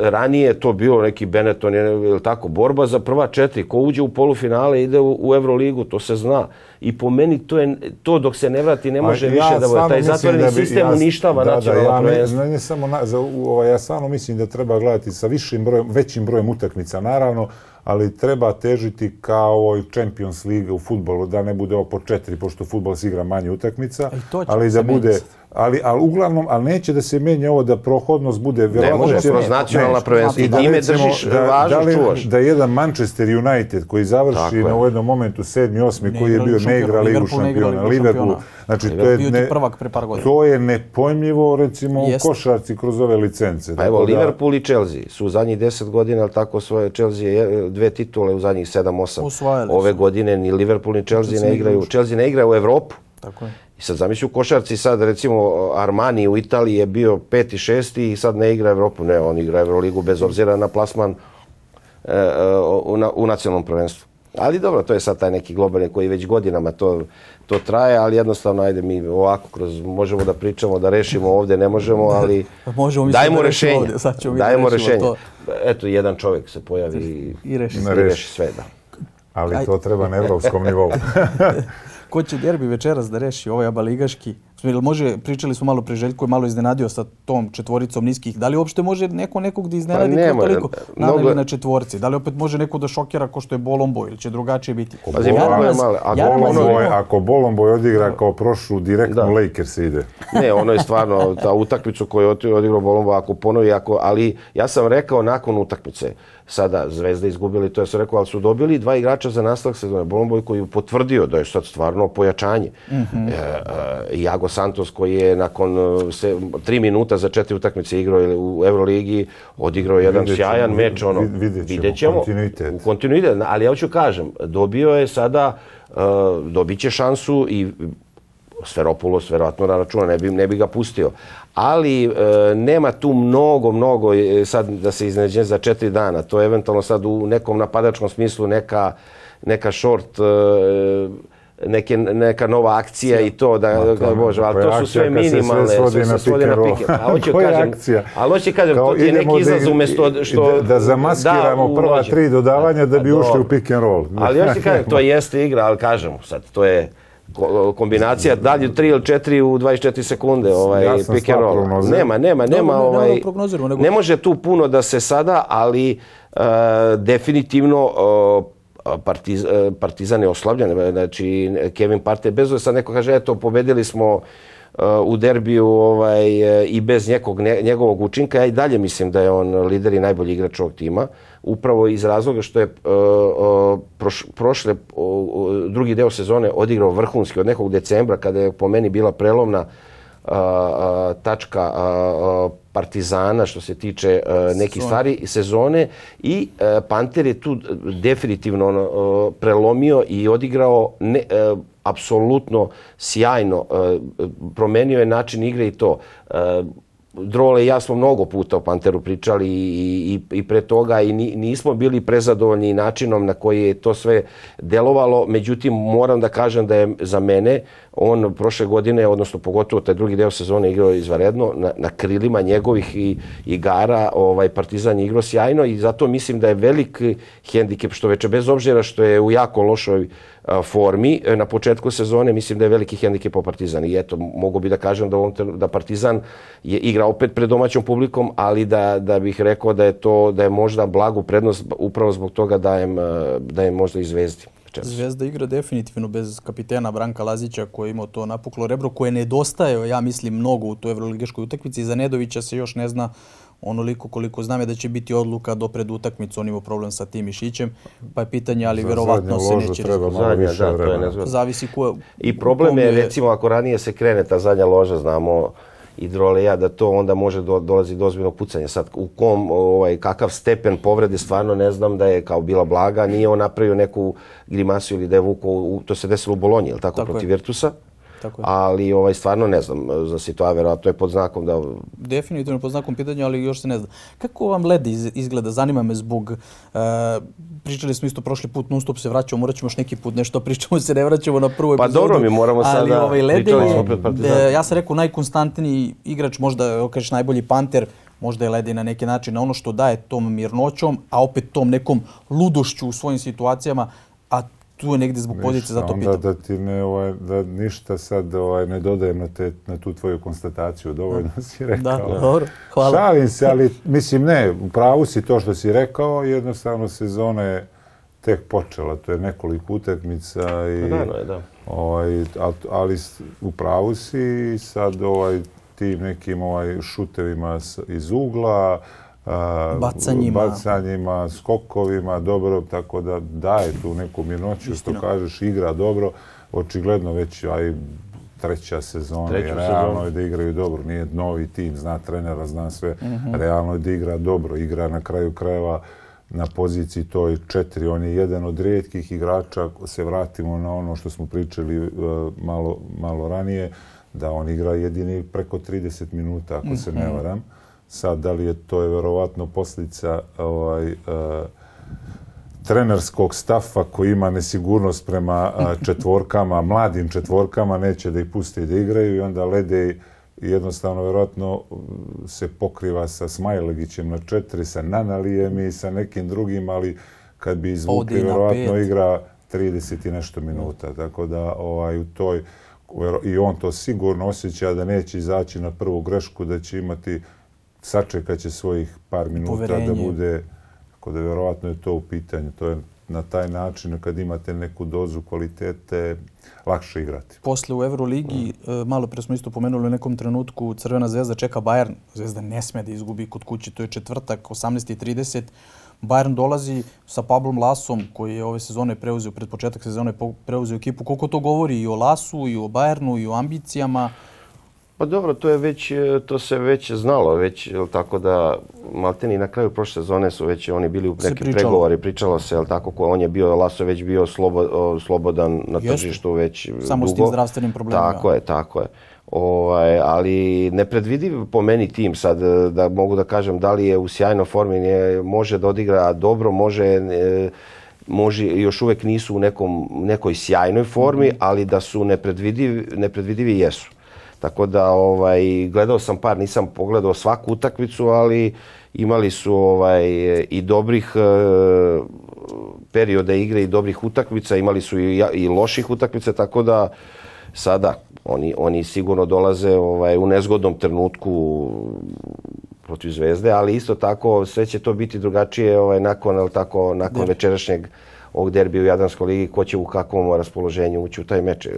ranije je to bio neki Benetton, je, tako, borba za prva četiri, ko uđe u polufinale ide u, u Euroligu, to se zna. I po meni to je, to dok se ne vrati ne može A više da bude. Taj zatvoreni da bi- sistem ja- uništava da, nacionalno da, ja, prvenstvo. Ne, ne samo na, za, u, ovaj, ja stvarno mislim da treba gledati sa višim brojem, većim brojem utakmica, naravno, ali treba težiti kao ovoj Champions League u futbolu, da ne bude ovo po četiri, pošto futbol se igra manje utakmica, ali da bude. Ali, ali uglavnom, ali neće da se menja ovo da prohodnost bude vjerovatno može, će- kroz nacionalna ne, prvenstva. i da Time recimo, držiš da, važnost, da, li- čuvaš. da jedan Manchester United koji završi na u jednom momentu sedmi, osmi, Ne koji je bio ne igra Ligu ne šampiona, Liverpool, znači to je ne, prvak pre par godina. to je nepojmljivo, recimo, u košarci kroz ove licence. Pa evo, Tako da- Liverpool i Chelsea su u zadnjih 10 godina, ali tako svoje Chelsea je dve titule u zadnjih 7-8. Osvajali Ove godine ni Liverpool ni Chelsea ne ne igraju. igraju. Chelsea ne igra u Evropu. Tako je. I sad zamisli u košarci sad recimo Armani u Italiji je bio peti, šesti i sad ne igra Evropu. Ne, on igra Euroligu bez obzira na plasman e, e, u, na- u nacionalnom prvenstvu. Ali dobro, to je sad taj neki globalni koji već godinama to, to traje, ali jednostavno ajde mi ovako kroz, možemo da pričamo, da rešimo ovdje, ne možemo, ali Možemo mi sad dajmo da rešenje. ovdje, sad ćemo da dajmo rešimo rešenje. to. Eto, jedan čovjek se pojavi i, I reši i reši sve, da. Ali to treba na evropskom nivou. Ko će derbi večeras da reši ovaj aba ligaški? Jel može, pričali smo malo pre Željko je malo iznenadio sa tom četvoricom niskih. Da li uopšte može neko nekog da iznenadi Pa nema, toliko mnogo- naneli na četvorci? Da li opet može neko da šokira ko što je Bolombo ili će drugačije biti? Pazi, Jaramaz- malo je malo, a Jaramaz je Bolomboy, imao- ako Bolomboy odigra kao prošlu, direktno Da. Lakers ide. Ne, ono je stvarno ta utakmicu koju je odigrao Bolombo, ako ponovi, ako, ali ja sam rekao nakon utakmice, sada Zvezda izgubili, to ja sam rekao, ali su dobili dva igrača za nastavak sezone. Bolombo koji je potvrdio da je sad stvarno pojačanje. Mhm. E, e, Iago Santos koji je nakon e, se, tri minuta za četiri utakmice igrao ili u Euroligi, odigrao jedan Vidjet ćemo, sjajan meč. Ono, vid- vidjet ćemo, vidjet ćemo. kontinuitet. U kontinuitet, ali ja hoću kažem, dobio je sada, uh, dobit će šansu i Sferopulos verovatno na računa, ne bi, ne bi ga pustio. Ali e, nema tu mnogo, mnogo e, sad da se izneđe za četiri dana. To je eventualno sad u nekom napadačkom smislu neka, neka short, e, neke, neka nova akcija i to, da, Ma, da, Bože, ali to su sve se sve minimalne, svodi sve na svodi pick na and roll? pike. A hoću Koja kažem, akcija? ali hoću kažem, Kao to ti je neki da- izlaz umjesto što... da, da zamaskiramo da, prva tri dodavanja da bi ušli u pick and roll. Ali ti kažem, to jeste igra, ali kažemo sad, to je kombinacija, dalje 3 ili 4 u 24 sekunde, ovaj, Ja sam pick and roll. Nema, nema, nema, ne- ne ovaj, prognoziramo, nego- ne može tu puno da se sada, ali e, definitivno e, partiz, e, Partizan je oslabljen, znači Kevin Parte, bez da sad neko kaže, eto, pobedili smo u derbiju ovaj, e, i bez njegov, njegovog učinka, ja i dalje mislim da je on lider i najbolji igrač ovog tima, upravo iz razloga što je e, e, proš, prošle, drugi deo sezone odigrao vrhunski. Od nekog decembra, kada je po meni bila prelovna a, a, tačka a, Partizana što se tiče a, nekih Sezone. stvari sezone i Panter je tu definitivno ono, prelomio i odigrao ne, apsolutno sjajno. Promenio je način igre i to. Drole i ja smo mnogo puta o Panteru pričali i, i, i pre toga i ni- nismo bili prezadovoljni načinom na koji je to sve delovalo. Međutim, moram da kažem da je za mene on prošle godine, odnosno pogotovo taj drugi deo sezone igrao izvaredno, na, na krilima njegovih i, igara ovaj, Partizan je igrao sjajno i zato mislim da je velik hendikep što veče, bez obzira što je u jako lošoj formi e, na početku sezone, mislim da je veliki hendikep po Partizan. I eto, mogu bi da kažem da, ovom da Partizan je igra opet pred domaćom publikom, ali da, da bih rekao da je to da je možda blagu prednost upravo zbog toga dajem, dajem možda i zvezdi. Zvezda igra definitivno bez kapitena Branka Lazića koji je imao to napuklo rebro koje nedostaje, ja mislim, mnogo u toj evroligaškoj utakmici. Za Nedovića se još ne zna onoliko koliko znam je da će biti odluka do pred utakmicu, on ima problem sa tim mišićem, pa je pitanje, ali Za verovatno se neće treba malo Zadnja, više da, to je. Zavisi ko I problem kom je, recimo, ako ranije se krene ta zadnja loža, znamo i da to onda može do, dolazi do ozbiljnog pucanja. Sad, u kom, ovaj, kakav stepen povrede, stvarno ne znam da je kao bila blaga, nije on napravio neku grimasu ili da je vuko, u, to se desilo u Bolonji, ili tako, Tako je. protiv Virtusa. Tako je. Ali ovaj, stvarno ne znam za situaciju, verovatno je pod znakom da Definitivno pod znakom pitanja, ali još se ne zna. Kako vam led iz- izgleda? Zanima me zbog... Uh, pričali smo isto prošli put, non stop se vraćamo, morat ćemo još neki put nešto pričamo, se ne vraćamo na prvu Pa epizodu. dobro, mi moramo ali, sada- ovaj, Lede pričali je, e, ja sam rekao, najkonstantniji igrač, možda, kažeš, najbolji panter, možda je Lede na neki način na ono što daje tom mirnoćom, a opet tom nekom ludošću u svojim situacijama, a tu je negde zbog pozicije, zato onda pitam. da ti ne, ovaj, da ništa sad ovaj, ne dodajem na, te, na tu tvoju konstataciju, dovoljno si rekao. Da, dobro, hvala. Šalim se, ali mislim ne, u pravu si to što si rekao, jednostavno sezona je tek počela, to je nekoliko utakmica i Rano je, da. ovaj, al- ali s- u pravu si sad ovaj, tim nekim ovaj, šutevima iz ugla, Bacanjima. bacanjima, skokovima, dobro, tako da daje tu neku mirnoću, Istina. što kažeš, igra dobro, očigledno već aj treća sezona Treću i realno sezonu. je da igraju dobro, nije novi tim, zna trenera, zna sve, realno je da igra dobro, igra na kraju krajeva na poziciji toj četiri, on je jedan od rijetkih igrača, ako se vratimo na ono što smo pričali e, malo, malo ranije, da on igra jedini preko 30 minuta, ako se ne varam. Sad, da li je to je verovatno posljedica ovaj, e, trenerskog stafa koji ima nesigurnost prema a, četvorkama, mladim četvorkama, neće da ih pusti da igraju i onda Ledej jednostavno vjerojatno se pokriva sa Smajlegićem na četiri, sa Nanalijem i sa nekim drugim, ali kad bi izvukli vjerojatno igra 30 i nešto minuta. Tako da ovaj, u toj, i on to sigurno osjeća da neće izaći na prvu grešku, da će imati, sačekat će svojih par minuta da Poverenje. bude tako da vjerovatno je to u pitanju. To je na taj način kad imate neku dozu kvalitete lakše igrati. Posle u Euroligi, e, malo pre smo isto pomenuli u nekom trenutku, Crvena zvezda čeka Bayern. Zvezda ne sme da izgubi kod kuće, to je četvrtak, 18.30. Bayern dolazi sa Pablom Lasom, koji je ove sezone preuzeo, pred početak sezone preuzeo ekipu. Koliko to govori i o Lasu, i o Bayernu, i o ambicijama? Pa dobro, to je već, e, to se već znalo, već, jel tako da, Malteni na kraju prošle sezone su već oni bili u nekim pregovori, pričalo se, jel tako, ko on je bio, Laso je već bio slobo, slobodan na tržištu već Samo s dugo. tim zdravstvenim problemima. Tako je, tako je. Ovaj, ali nepredvidiv po meni tim sad, e, da mogu da kažem da li je u sjajnoj formi, ne, može da odigra dobro, može, e, može, još uvek nisu u nekom, nekoj sjajnoj formi, Mhm. ali da su nepredvidivi, nepredvidivi jesu. Tako da ovaj gledao sam par, nisam pogledao svaku utakmicu, ali imali su ovaj i dobrih e, perioda igre i dobrih utakmica, imali su i, i loših utakmica, tako da sada oni, oni sigurno dolaze ovaj, u nezgodnom trenutku protiv Zvezde, ali isto tako sve će to biti drugačije ovaj, nakon, jel tako, nakon večerašnjeg ovog derbija u Jadranskoj ligi, ko će u kakvom raspoloženju ući u taj meč. E,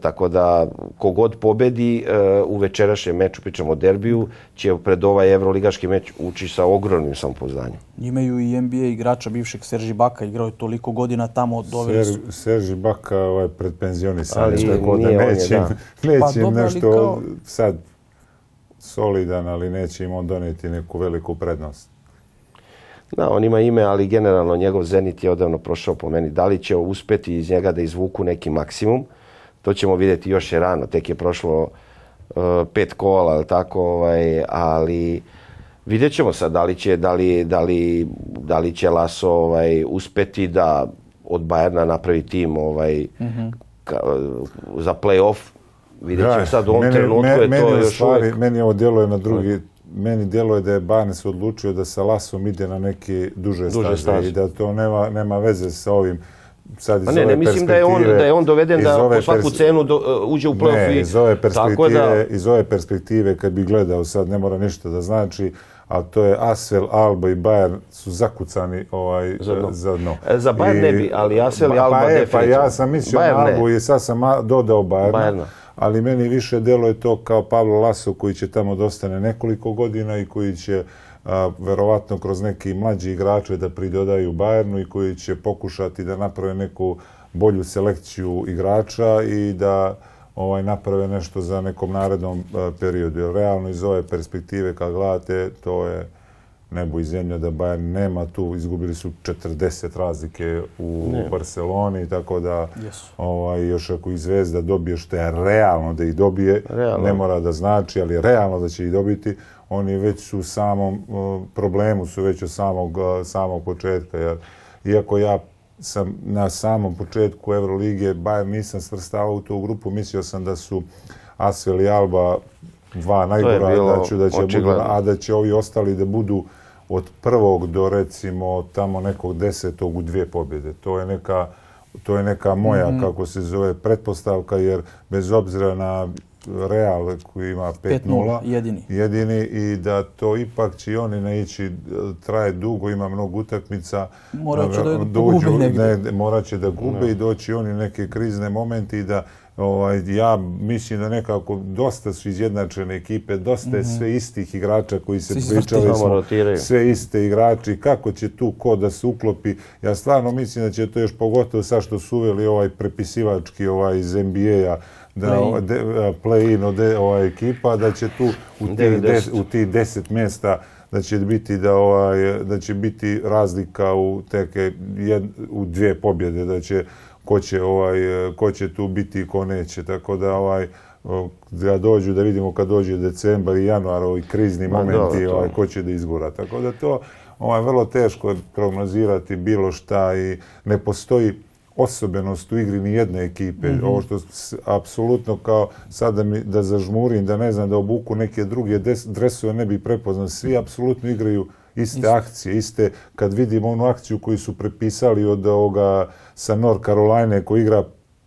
tako da, kogod pobedi e, u večerašnjem meču, pričamo o derbiju, će pred ovaj evroligaški meč ući sa ogromnim samopouzdanjem. Imaju i NBA igrača bivšeg Serži Baka, igrao je toliko godina tamo, doveli su. Ser, Serži Baka ovaj, pred penzionisanjem, Ali tako da nije on je, neće, da. neće Pa nešto kao- sad solidan, ali neće im on donijeti neku veliku prednost. Da, on ima ime, ali generalno njegov Zenit je odavno prošao po meni. Da li će uspeti iz njega da izvuku neki maksimum, to ćemo vidjeti još je rano. Tek je prošlo uh, pet kola, ali tako, ovaj, ali vidjet ćemo sad da li će, da li, da li, da li će Laso ovaj, uspeti da od Bajerna napravi tim ovaj, ka, za play-off. Vidjet ćemo sad u ovom trenutku me- je meni to još stvari, uvijek... Meni ovo djeluje na drugi, meni djeluje da je Barnes odlučio da sa Lasom ide na neke duže, Duže staze, staze. i da to nema, nema veze sa ovim sad iz Pa ne, ove ne mislim da je on, da je on doveden da po svaku cenu do, uh, uđe u play-off Ne, i- iz ove Tako perspektive, da, iz ove perspektive kad bi gledao sad ne mora ništa da znači, ali to je Asvel, Alba i Bayern su zakucani ovaj, Za dno. za dno. E, za Bayern ne bi, ali Asvel i Pa- Alba pa, e, pa definitivno. ja sam mislio Bayern na. Albu i sad sam dodao Bayerna, Bayerna. Ali meni više deluje to kao Pablo Laso koji će tamo da ostane nekoliko godina i koji će a, verovatno kroz neki mlađi igrače da pridodaju Bayernu i koji će pokušati da naprave neku bolju selekciju igrača i da ovaj naprave nešto za nekom narednom a, periodu. Realno iz ove perspektive kad gledate, to je nebo i zemlja da Bayern nema tu, izgubili su 40 razlike u Barceloni, tako da Jesu. ovaj, još ako i Zvezda dobije što je realno da ih dobije, Realno. ne mora da znači, ali realno da će ih dobiti, oni već su u samom uh, problemu, su već od samog, uh, samog početka. Jer, iako ja sam na samom početku Evrolige Bayern nisam svrstavao u tu grupu, mislio sam da su Asvel i Alba dva najgora, da, ću, da će budu, a da će ovi ostali da budu od prvog do recimo tamo nekog desetog u dvije pobjede. To je neka, to je neka moja, Mhm. kako se zove, pretpostavka, jer bez obzira na Real koji ima 5-0, 5:0, jedini. jedini i da to ipak će i oni ne ići, e, traje dugo, ima mnogo utakmica. Morat će da dođu- pogube negdje. ne, morat će da gube i doći oni neke krizne momenti i da ovaj, ja mislim da nekako dosta su izjednačene ekipe, dosta je sve istih igrača koji se Svi pričali smo, rotiraju. sve iste igrači, kako će tu ko da se uklopi. Ja stvarno mislim da će to još pogotovo sad što su uveli ovaj prepisivački ovaj iz NBA-a da Play-in. od ova ekipa, da će tu u tih, 90. des, u tih deset mjesta da će biti da ovaj da će biti razlika u teke jed, u dvije pobjede da će ko će ovaj ko će tu biti i ko neće tako da ovaj da dođu da vidimo kad dođe decembar i januar ovi krizni Ma, momenti to- ovaj ko će da izgura tako da to ovaj vrlo teško je prognozirati bilo šta i ne postoji osobenost u igri ni jedne ekipe. Ovo što apsolutno kao sad da, mi, da zažmurim, da ne znam, da obuku neke druge des, dresove, ne bi prepoznao. Svi apsolutno igraju iste akcije, iste, kad vidimo onu akciju koju su prepisali od ovoga sa North Caroline koji igra,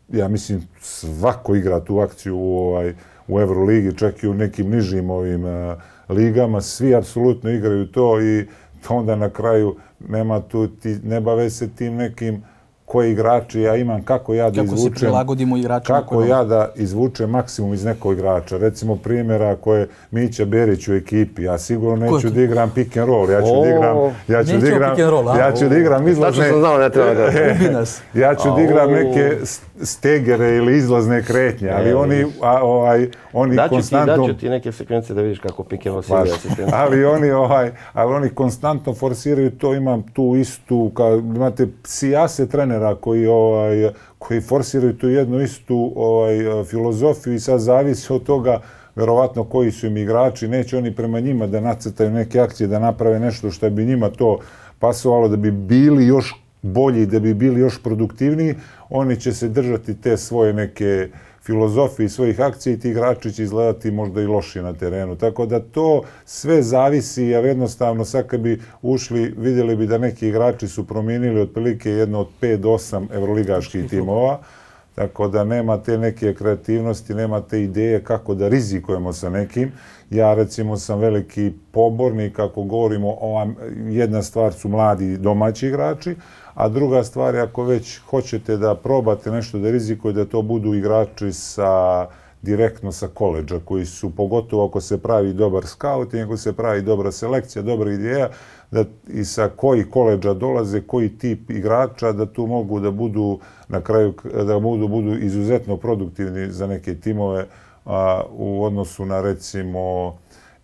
ja mislim, svako igra tu akciju u, ovaj, u Euroligi, čak i u nekim nižim ovim a, ligama, svi apsolutno igraju to i onda na kraju nema tu, ti, ne bave se tim nekim koje igrači ja imam, kako ja da Kako se izvučem, prilagodimo igračima kako koje ja da izvučem maksimum iz nekog igrača. Recimo primjera ako je Mića Berić u ekipi, ja sigurno neću da igram pick and roll, ja ću O, da igram, ja ću da igram, roll, ja ću da igram izlazne, Tačno sam znao ne treba da... Ja ću da igram neke stegere ili izlazne kretnje, ali E, oni, a, ovaj, oni Daću ti, konstantno... daću ti neke sekvence da vidiš kako pick and roll sili asistent. ali oni ovaj, ali oni konstantno forsiraju to, imam tu istu, kao imate sijase trenera koji ovaj koji forsiraju tu jednu istu ovaj filozofiju i sad zavisi od toga verovatno koji su im igrači, neće oni prema njima da nacrtaju neke akcije, da naprave nešto što bi njima to pasovalo, da bi bili još bolji, da bi bili još produktivniji, oni će se držati te svoje neke filozofiji svojih akcija i ti igrači će izgledati možda i loši na terenu. Tako da to sve zavisi, jer jednostavno sad kad bi ušli, vidjeli bi da neki igrači su promijenili otprilike jedno od 5 do 8 evroligaških timova. Tako da nema te neke kreativnosti, nema te ideje kako da rizikujemo sa nekim. Ja recimo sam veliki pobornik ako govorimo o jedna stvar su mladi domaći igrači, a druga stvar je ako već hoćete da probate nešto da rizikuje, da to budu igrači sa direktno sa koleđa, koji su, pogotovo ako se pravi dobar scouting, ako se pravi dobra selekcija, dobra ideja, da i sa koji koleđa dolaze, koji tip igrača, da tu mogu da budu na kraju, da budu, budu izuzetno produktivni za neke timove a, u odnosu na recimo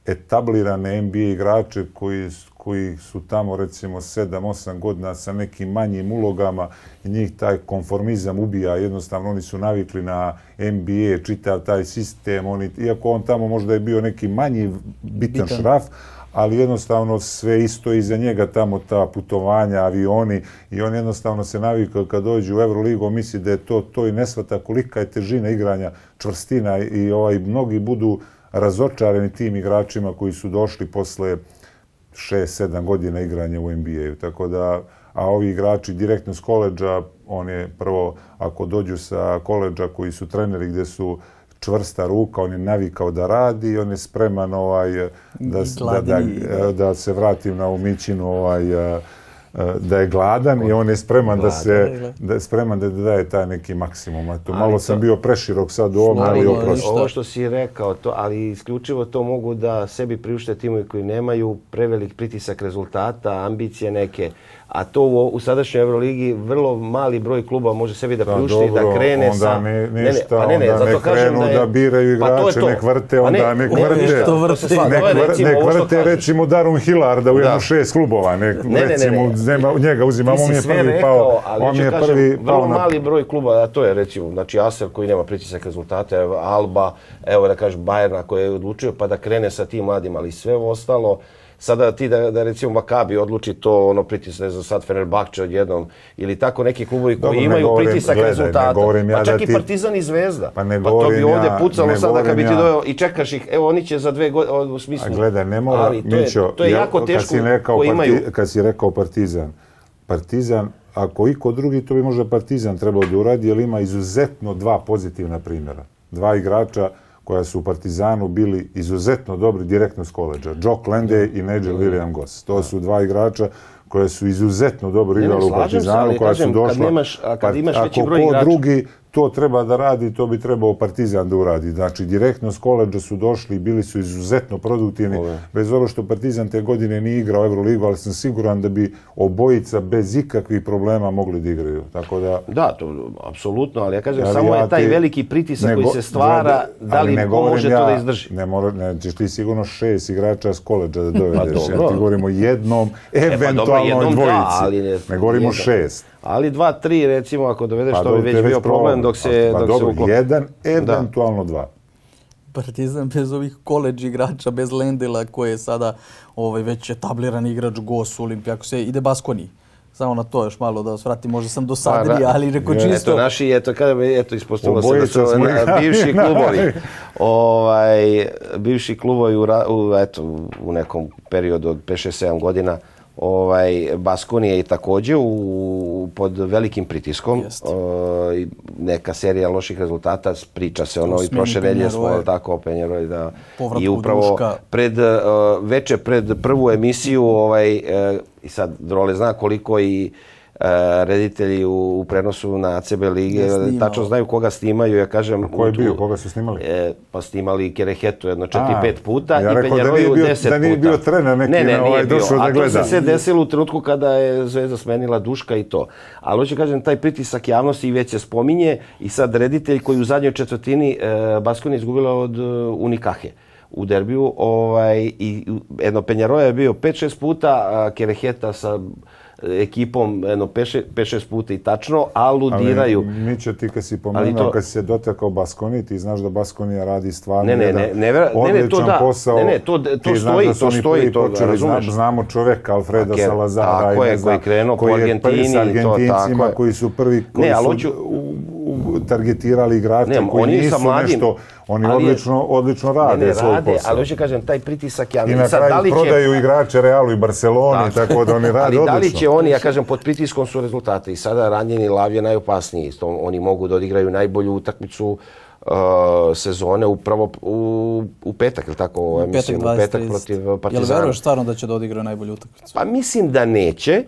etablirane NBA igrače koji, koji su tamo recimo 7-8 godina sa nekim manjim ulogama i njih taj konformizam ubija. Jednostavno oni su navikli na NBA, čitav taj sistem. Oni, iako on tamo možda je bio neki manji bitan, bitan. šraf, ali jednostavno sve isto iza njega tamo ta putovanja, avioni i on jednostavno se navikao kad dođe u Euroligu, misli da je to to i nesvata kolika je težina igranja, čvrstina i ovaj mnogi budu razočarani tim igračima koji su došli posle 6-7 godina igranja u NBA-u. Tako da, a ovi igrači direktno s koleđa, on je prvo, ako dođu sa koleđa koji su treneri gdje su čvrsta ruka, on je navikao da radi, on je spreman ovaj, da, da, da, da, se vratim na umićinu ovaj, da je gladan i on je spreman da se da je spreman da daje taj neki maksimum. Eto, malo to, sam bio preširok sad u ovom, ali oprosti. Ovo što si rekao, to, ali isključivo to mogu da sebi priušte timovi koji nemaju prevelik pritisak rezultata, ambicije neke a to u, u sadašnjoj Euroligi vrlo mali broj kluba može sebi da priušti da krene onda sa... Ne, ništa, ne, ne, ne, onda ne krenu da, je, da biraju igrače, pa nek vrte, onda pa ne, nek vrte, ne, vrte, nek, vr, nek vrte recimo Darum Hillarda u jednu da. šest klubova, nek, ne, ne, recimo ne, ne. Nema, njega uzimam, on je prvi rekao, pao, on je prvi pao vrlo mali broj kluba, a to je recimo, znači Aser koji nema pritisak rezultate, Alba, evo da kažeš Bayerna koji je odlučio pa da krene sa tim mladim, ali sve ostalo, sada ti da, da recimo Makabi odluči to ono pritisne za sad Fenerbahče odjednom ili tako neki klubovi koji Dobro, imaju govorim, pritisak gledaj, rezultata. Ja pa čak i ti... Partizan i Zvezda. Pa, ne pa to bi ovdje pucalo sada kad bi ti dojao i čekaš ih, evo oni će za dve godine, u smislu. A gledaj, ne mora, ali to je, to je jako teško kad rekao koji imaju. Kad si rekao Partizan, Partizan, ako iko drugi, to bi možda Partizan trebao da uradi, jer ima izuzetno dva pozitivna primjera. Dva igrača koja su u Partizanu bili izuzetno dobri direktno s koleđa. Joe Lende i Nigel William Goss. To su dva igrača koje su izuzetno dobro igrali u Partizanu, koja su došla... Kad nemaš, a kad imaš veći broj igrača... drugi to treba da radi, to bi trebao Partizan da uradi. Znači, direktno s koleđa su došli bili su izuzetno produktivni. Ove. Bez ovo što Partizan te godine nije igrao Euroligu, ali sam siguran da bi obojica bez ikakvih problema mogli da igraju. Tako da... Da, to apsolutno, ali ja kažem, ali samo ja je taj ti... veliki pritisak koji se stvara, da li ko može ja, to da izdrži? Ne mora, ne, ćeš ti sigurno šest igrača s koleđa da dovedeš. pa, dobro. Ja ti govorimo jednom, eventualno e, pa, dobro, jednom, dvojici. Da, ali ne, ne govorimo jedan. šest. Ali dva, tri, recimo, ako dovedeš, pa, to bi već bio problem dok se, pa, dok dobro, se uklopi. jedan, eventualno da. dva. Partizan bez ovih koleđ igrača, bez Lendela koji je sada ovaj, već etabliran igrač Gos, se ide Baskoni. Samo na to još malo da svrati, možda sam dosadili, pa, ali reko čisto... Eto, naši, eto, kada bi, eto, ispostavilo se da su na, bivši klubovi, ovaj, bivši klubovi u, u, eto, u nekom periodu od 5-6-7 godina, ovaj Baskonija je takođe u, pod velikim pritiskom. O, neka serija loših rezultata, priča se ono i prošle nedelje smo tako Penjeroj da. I upravo pred uh, veče pred prvu emisiju ovaj uh, i sad Drole zna koliko i E, reditelji u, u prenosu na ACB lige tačno znaju koga snimaju. Ja kažem, A ko je bio? Koga su snimali? E, pa snimali Kerehetu jedno četiri, pet puta ja i Penjeroju da deset puta. Da nije bio trener neki ne, ne, ovaj došao da gleda. A to se sve desilo u trenutku kada je Zvezda smenila Duška i to. Ali hoću kažem, taj pritisak javnosti i već se spominje i sad reditelj koji u zadnjoj četvrtini e, Baskoni izgubila od uh, Unikahe u derbiju. Ovaj, I jedno Penjaroja je bio 5-6 puta, a Kereheta sa ekipom jedno 5-6 puta i tačno, aludiraju. Ali mi će ti kad si pomenuo, to... kad si se dotakao Baskoni, ti znaš da Baskonija radi stvarno ne, ne, jedan ne, ne, ne, ne, to da. posao. Ne, ne, to, to stoji, da to stoji, to razumeš. Znam, znamo čoveka, Alfreda okay, Salazara. Tako je, koji je krenuo po Argentini. Koji je prvi s Argentincima, to, koji su prvi, koji ne, su hoću... u, u, targetirali igrače Ne, koji oni nisu mladim, nešto, oni ali odlično, odlično Ne, rade ne, svoj rade, posao. ali hoću kažem, taj pritisak, ja I na sad, da kraju li će, prodaju igrače Realu i Barceloni, tako da oni rade ali odlično. da li će oni, ja kažem, pod pritiskom su rezultati. I sada ranjeni Lav je najopasniji. Isto, oni mogu da odigraju najbolju utakmicu uh, sezone upravo u, u petak, ili tako? U petak mislim, u 20, petak 30. protiv Jel Partizana. veruješ stvarno da će da odigraju najbolju utakmicu? Pa mislim da neće,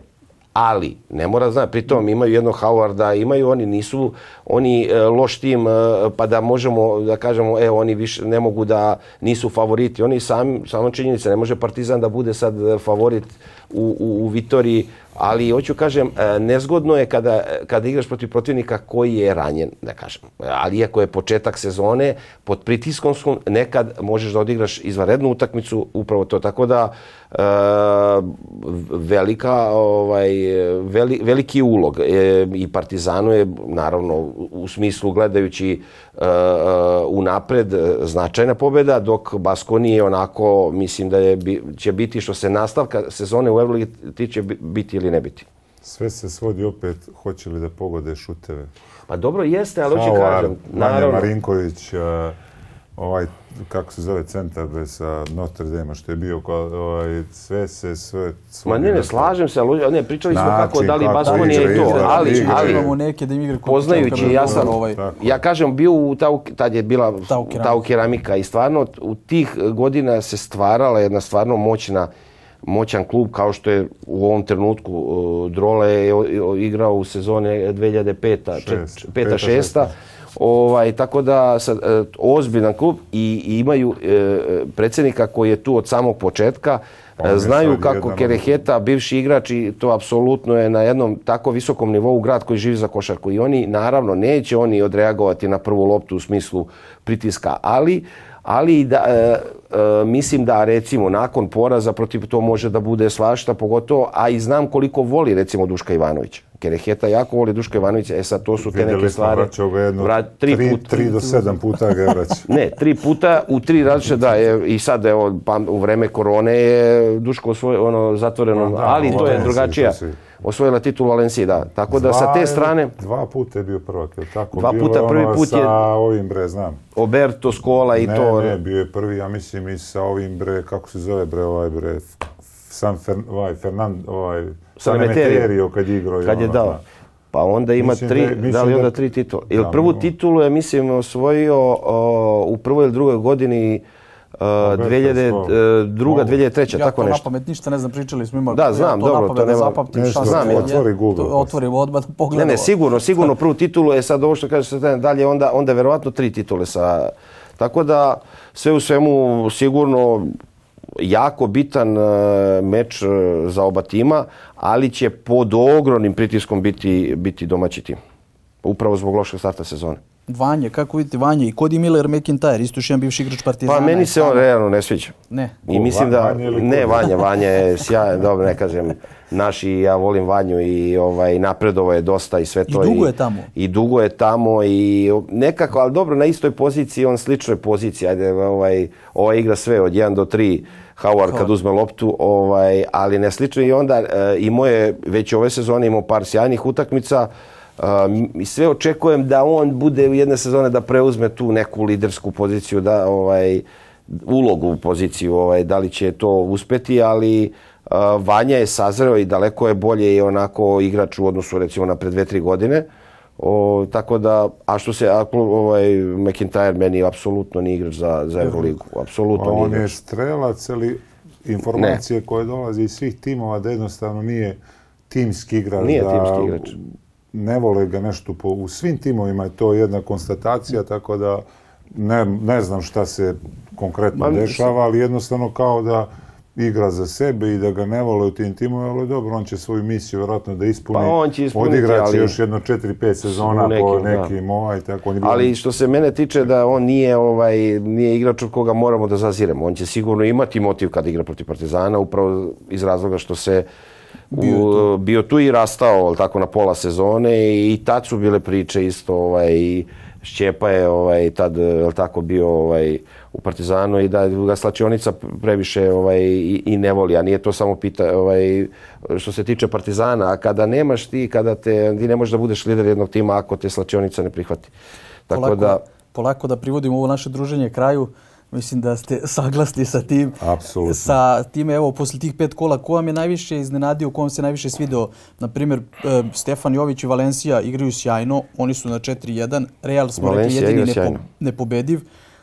ali ne mora znati, pritom imaju jednog Howarda, imaju oni, nisu oni e, loš tim, e, pa da možemo da kažemo, evo oni više ne mogu da nisu favoriti. Oni sami, samo činjenica, ne može Partizan da bude sad e, favorit u, u, u Vitoriji, ali hoću kažem, e, nezgodno je kada, kada igraš protiv protivnika koji je ranjen, da kažem. Ali iako je početak sezone, pod pritiskom su, nekad možeš da odigraš izvanrednu utakmicu, upravo to. Tako da, e, velika, ovaj, veli, veliki ulog e, i Partizanu je, naravno, u, smislu gledajući e, u napred značajna pobjeda, dok Baskoni je onako, mislim da je, će biti što se nastavka sezone u Euroligi tiče bi- biti ili ne biti. Sve se svodi opet, hoće li da pogode šuteve. Pa dobro jeste, ali Howard, kažem, naravno, Marinković, uh, ovaj, kako se zove, centar bre, sa Notre Dame, što je bio, ovaj, sve se, sve Ma ne, ne, slažem se, ali ne, pričali smo Način kako, da li Baskonija je to, ali, ali, imamo neke da im igra kod poznajući, ja sam, Ovaj, ja kažem, bio u tau, tad je bila Tau keramika. tau keramika i stvarno u tih godina se stvarala jedna stvarno moćna moćan klub kao što je u ovom trenutku uh, Drole je igrao u sezone 2005 Šest. čet- Peta, peta, šesta. Ovaj, tako da sad, e, ozbiljan klub i, i imaju e, predsjednika koji je tu od samog početka. On Znaju kako jedan Kereheta, bivši igrač i to apsolutno je na jednom tako visokom nivou grad koji živi za košarku. I oni, naravno, neće oni odreagovati na prvu loptu u smislu pritiska, ali ali da, e, e, mislim da recimo nakon poraza protiv to može da bude svašta, pogotovo, a i znam koliko voli recimo Duška Ivanovića. Kereheta jako voli Duška Ivanovića, e sad to su te Vidjeli neke smo, stvari. ga jedno, Vra- tri, tri, puta. tri do sedam puta ga je vraćao. Ne, tri puta u tri različite, da, je, i sad evo, pa, u vreme korone je Duško osvojio ono zatvoreno, Pa da, ali to je drugačija. to si- Osvojila titul Valenciji, da. Tako da sa Dva te je- strane, Dva puta je bio prvak, je tako? Dva Bilo puta, je prvi ono put sa je- ovim bre, znam. Oberto, Skola i ne, to... ne, bio je prvi, ja mislim, i sa ovim bre, kako se zove bre, ovaj bre, San Fer, ovaj, Fernand, ovaj, San. Emeterio kad je igrao. kad je ono, dao. da. Pa onda ima Mislim tri, da da, li onda da- tri titule? Ili Da, prvu titulu je, mislim, osvojio o, u prvoj ili drugoj godini 2002. Mogu. 2003. Ja tako to nešto. napamet ništa ne znam, pričali smo imali. Da, ja znam, to dobro, to ne nema- zapamtim Nešto, šta znam, sam ja. otvori Google to Otvorim odmah, Ne, pogledam. ne, sigurno, sigurno prvu titulu je sad ovo što kaže se dalje, onda, onda verovatno tri titule sa... Tako da sve u svemu sigurno jako bitan e, meč e, za oba tima, ali će pod ogromnim pritiskom biti, biti domaći tim. Upravo zbog lošeg starta sezone. Vanje, kako vidite Vanje i Cody Miller McIntyre, isto još jedan bivši igrač Partizana. Pa meni se on realno ne sviđa. Ne. I mislim da, Vanja ne? Vanja, Vanja je sjajan, dobro ne kažem, naši, ja volim Vanju i ovaj, napredovo je dosta i sve I to. dugo je tamo. I dugo je tamo i nekako, ali dobro, na istoj poziciji, on sličnoj poziciji, ajde, ovaj, ova igra sve od 1 do 3, Howard kad uzme loptu, ovaj, ali ne slično i onda e, imao je već ove sezone imao par sjajnih utakmica, I sve očekujem da on bude u jedne sezone da preuzme tu neku lidersku poziciju, da ovaj ulogu u poziciju, ovaj da li će to uspeti, ali Vanja je sazreo i daleko je bolje i onako igrač u odnosu recimo na pre dve, tri godine. O, tako da, a što se, a, ovaj, McIntyre meni apsolutno nije igrač za, za Euroligu. Apsolutno nije on je strelac, ali informacije koje dolaze iz svih timova da jednostavno nije timski igrač. Nije da timski igrač. Ne vole ga nešto po... U svim timovima je to jedna konstatacija, tako da ne, ne znam šta se konkretno Ma, dešava, ali jednostavno kao da igra za sebe i da ga ne vole u tim timovima, ali dobro, on će svoju misiju vjerojatno da ispuni. Pa on će ispuniti, Odigraće ali- još jedno 4-5 sezona nekim, po da. nekim ovaj, tako. On je Ali što se mene tiče da on nije ovaj nije igrač od koga moramo da zaziremo. On će sigurno imati motiv kad igra protiv Partizana upravo iz razloga što se bio tu, bio tu i rastao ali tako na pola sezone i tad su bile priče isto ovaj Šćepa je ovaj, tad, jel tako, bio ovaj, u Partizanu i da ga slačionica previše ovaj, i, i ne voli, a nije to samo pita, ovaj, što se tiče Partizana, a kada nemaš ti, kada te, ti ne možeš da budeš lider jednog tima ako te slačionica ne prihvati. Tako polako, da, polako da privodimo ovo naše druženje kraju. Mislim da ste saglasni sa tim. Apsolutno. Sa time, evo, posle tih pet kola, ko vam je najviše iznenadio, ko vam se najviše svideo? Naprimjer, e, Stefan Jović i Valencija igraju sjajno, oni su na 4-1. Real smo rekli Valencia jedini nepo, nepobediv.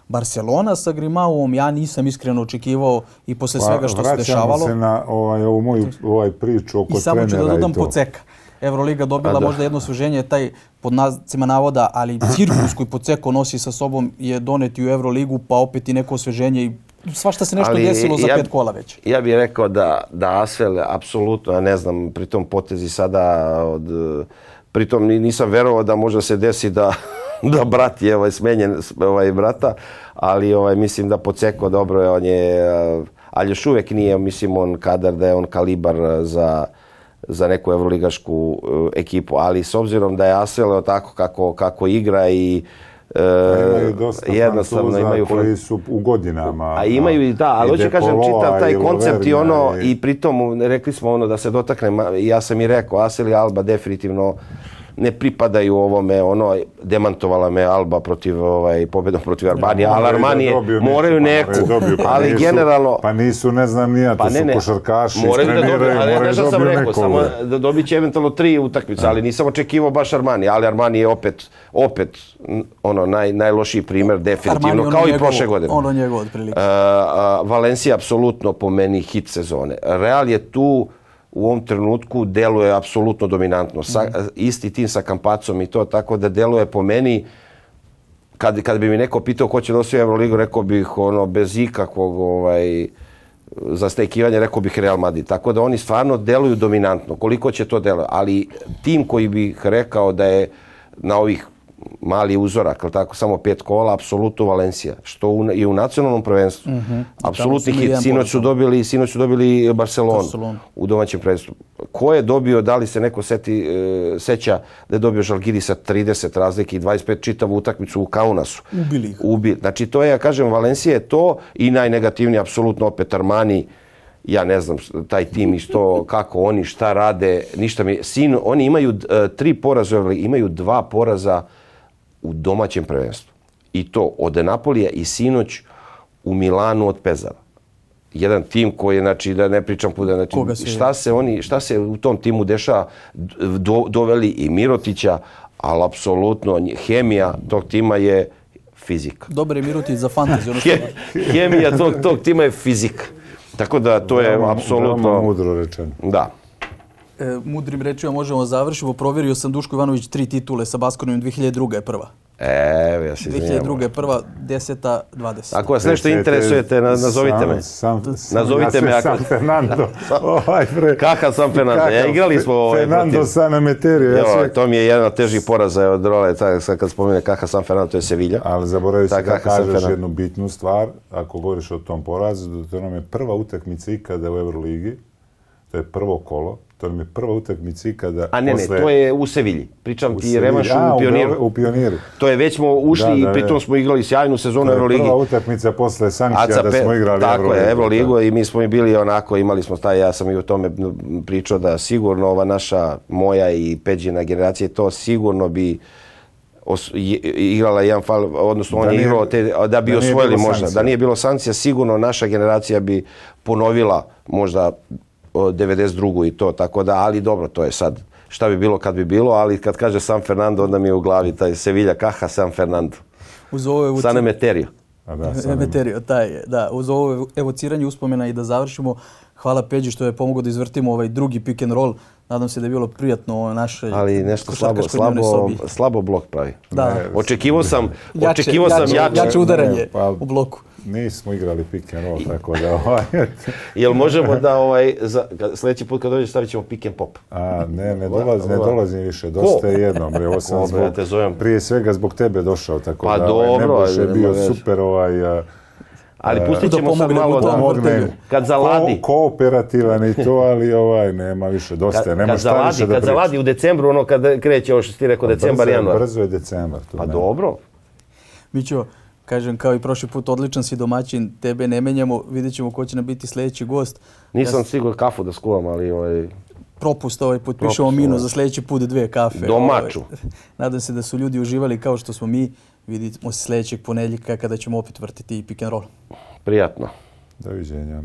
Barcelona sa Grimaovom ja nisam iskreno očekivao i posle svega što se dešavalo. Pa, Vraćamo se na ovaj, ovu moju ovaj priču oko I samo ću da trenera dodam i to. Poceka. Euroliga dobila da. možda jedno osveženje, taj pod nazicima navoda, ali cirkus koji Poceko nosi sa sobom je doneti u Euroligu, pa opet i neko osveženje i svašta se nešto Ali desilo za ja- pet kola već. Ja bih rekao da, da Asvel, apsolutno, ja ne znam, pri tom potezi sada, od, pritom ni- nisam verovao da može se desi da, da brat je ovaj, smenjen ovaj, brata, ali ovaj, mislim da Poceko dobro je, on je, ali još uvijek nije, mislim, on kadar da je on kalibar za, za neku evroligašku eh, ekipu, ali s obzirom da je Asvel tako kako, kako igra i A imaju dosta jednostavno imaju koji su u godinama. a imaju i da, ali i hoću kažem čitav taj i koncept i ono i pritom rekli smo ono da se dotakne, i ja sam i rekao, Asel i Alba definitivno ne pripadaju ovome, ono, demantovala me Alba protiv, ovaj, pobjedom protiv Arbanije, ali Moraju da Armanije dobiju moraju nešto, neku, moraju dobiju, pa ali nisu- generalno, Pa nisu, ne znam nija, to pa ne, su košarkaši, moraju da dobiju, ali ja nešto sam rekao, samo da dobit će eventualno tri utakmice, ali nisam očekivao baš Armani, ali Armani je opet, opet, ono, naj, najlošiji primjer, definitivno, kao i prošle godine. Ono njegovo otprilike. Uh, uh, Valencija apsolutno po meni hit sezone. Real je tu u ovom trenutku deluje apsolutno dominantno. Sa, Isti tim sa Kampacom i to, tako da deluje po meni kad, kad bi mi neko pitao ko će da osvoji Euroligu, rekao bih ono bez ikakvog ovaj, zastajkivanja, rekao bih Real Madrid. Tako da oni stvarno deluju dominantno. Koliko će to deluje? Ali tim koji bih rekao da je na ovih mali uzorak, ali tako, samo pet kola, apsolutno Valencija. Što u, i u nacionalnom prvenstvu. Apsolutni su imali hit. Sinoć su dobili, sinoć su dobili Barcelonu, Barcelonu. u domaćem prvenstvu. Ko je dobio, da li se neko seti, e, seća da je dobio Žalgiri sa 30 razlike i 25 čitavu utakmicu u Kaunasu. Ubili ih. Ubi. Znači to je, ja kažem, Valencija je to i najnegativniji apsolutno opet Armani. Ja ne znam taj tim i što, kako oni, šta rade, ništa mi... Sin, oni imaju e, tri poraza, imaju dva poraza u domaćem prvenstvu. I to od Napolija i sinoć u Milanu od Pezara. Jedan tim koji je, znači, da ne pričam puta, znači, Koga sve šta se oni, šta se u tom timu dešava, do, doveli i Mirotića, ali apsolutno hemija tog tima je fizika. Dobar je Mirotić za fantaziju. Ono što... He, hemija tog, tog tima je fizika. Tako da to je Veoma- veoma apsolutno... mudro rečeno. Da. E, mudrim rečima možemo završiti. Provjerio sam Duško Ivanović tri titule sa Baskonom 2002. je prva. Evo, ja se izvinjavam. 2002. je prva, 10. 20. Ako vas nešto interesujete, na- nazovite me. Sam, sam, Nazovite ja me ako- San Fernando. ovaj bre. Kakav San Fernando? Ja, igrali smo, ovaj, Fernando San Emeterio. Ja Jo, sve, to mi je jedan od težih poraza od role, sad kad spomene Kaha San Fernando, to je Sevilla. ali zaboravio Tak, da kažeš Fernando. jednu bitnu stvar, ako govoriš o tom porazu, da to nam je prva utakmica ikada u Euroligi, to je prvo kolo, to nam je prva utakmica ikada A ne, ne, posle- to je u Sevilji. Pričam u ti Sevilji. revanš A, u Pioniru. U Pioniru. To je već smo ušli Da, da, i pritom da. smo igrali sjajnu sezonu To je Euroligi. prva utakmica posle sankcija da smo igrali tako Euroligu. je, Euroligu i mi smo i bili onako, imali smo taj, ja sam i o tome pričao da sigurno ova naša, moja i Peđina generacija, to sigurno bi os, igrala jedan fal, odnosno on Da je nije- igrao te, da bi da osvojili možda. sankcija. Da nije bilo sankcija, sigurno naša generacija bi ponovila možda 92. i to, tako da, ali dobro, to je sad šta bi bilo kad bi bilo, ali kad kaže San Fernando, onda mi je u glavi taj Sevilla Caja San Fernando. Uz ovo evo, San Emeterio. A da, sad Emeterio, taj je, da. Uz ovo evociranje uspomena i da završimo, hvala Peđi što je pomogao da izvrtimo ovaj drugi pick and roll. Nadam se da je bilo prijatno u našoj Ali nešto slabo, slabo, sobi. slabo blok pravi. Da. Očekivao sam, Jače, očekivao sam jače, jače. jače udaranje Ne, pa- u bloku. Nismo igrali pick and roll, tako da ovaj... Jel možemo da ovaj, za, kad, sljedeći put kad dođeš stavit ćemo pick and pop. A, ne, ne dolazim, ne dolazim više, dosta je jednom. Bre, ovo sam bre, ja zbog, te zovem. prije svega zbog tebe došao, tako Pa da ovaj, dobro, Nebojša je bio veze. super ovaj... a, Ali pustit ćemo sad pomogne malo da... vrtelju. Kad zaladi. Ko, kooperativan i to, ali ovaj, nema više, dosta je, Kad, nema kad šta više zaladi, da kad pričam. zaladi u decembru, ono kad kreće, ovo što ti rekao, decembar, brzo, je- januar. Brzo je decembar. Tu Pa nema. dobro. Mićo, kažem, kao i prošli put, odličan si domaćin, tebe ne menjamo, vidjet ćemo ko će nam biti sljedeći gost. Nisam stigao kafu da skuvam, ali ovaj, Propust ovaj put, Propust, pišemo minus ovaj. za sljedeći put dve kafe. Domaću. Ovaj, nadam se da su ljudi uživali kao što smo mi. Vidimo se sljedećeg ponedjeljka kada ćemo opet vrtiti pick and roll. prijatno. Doviđenja.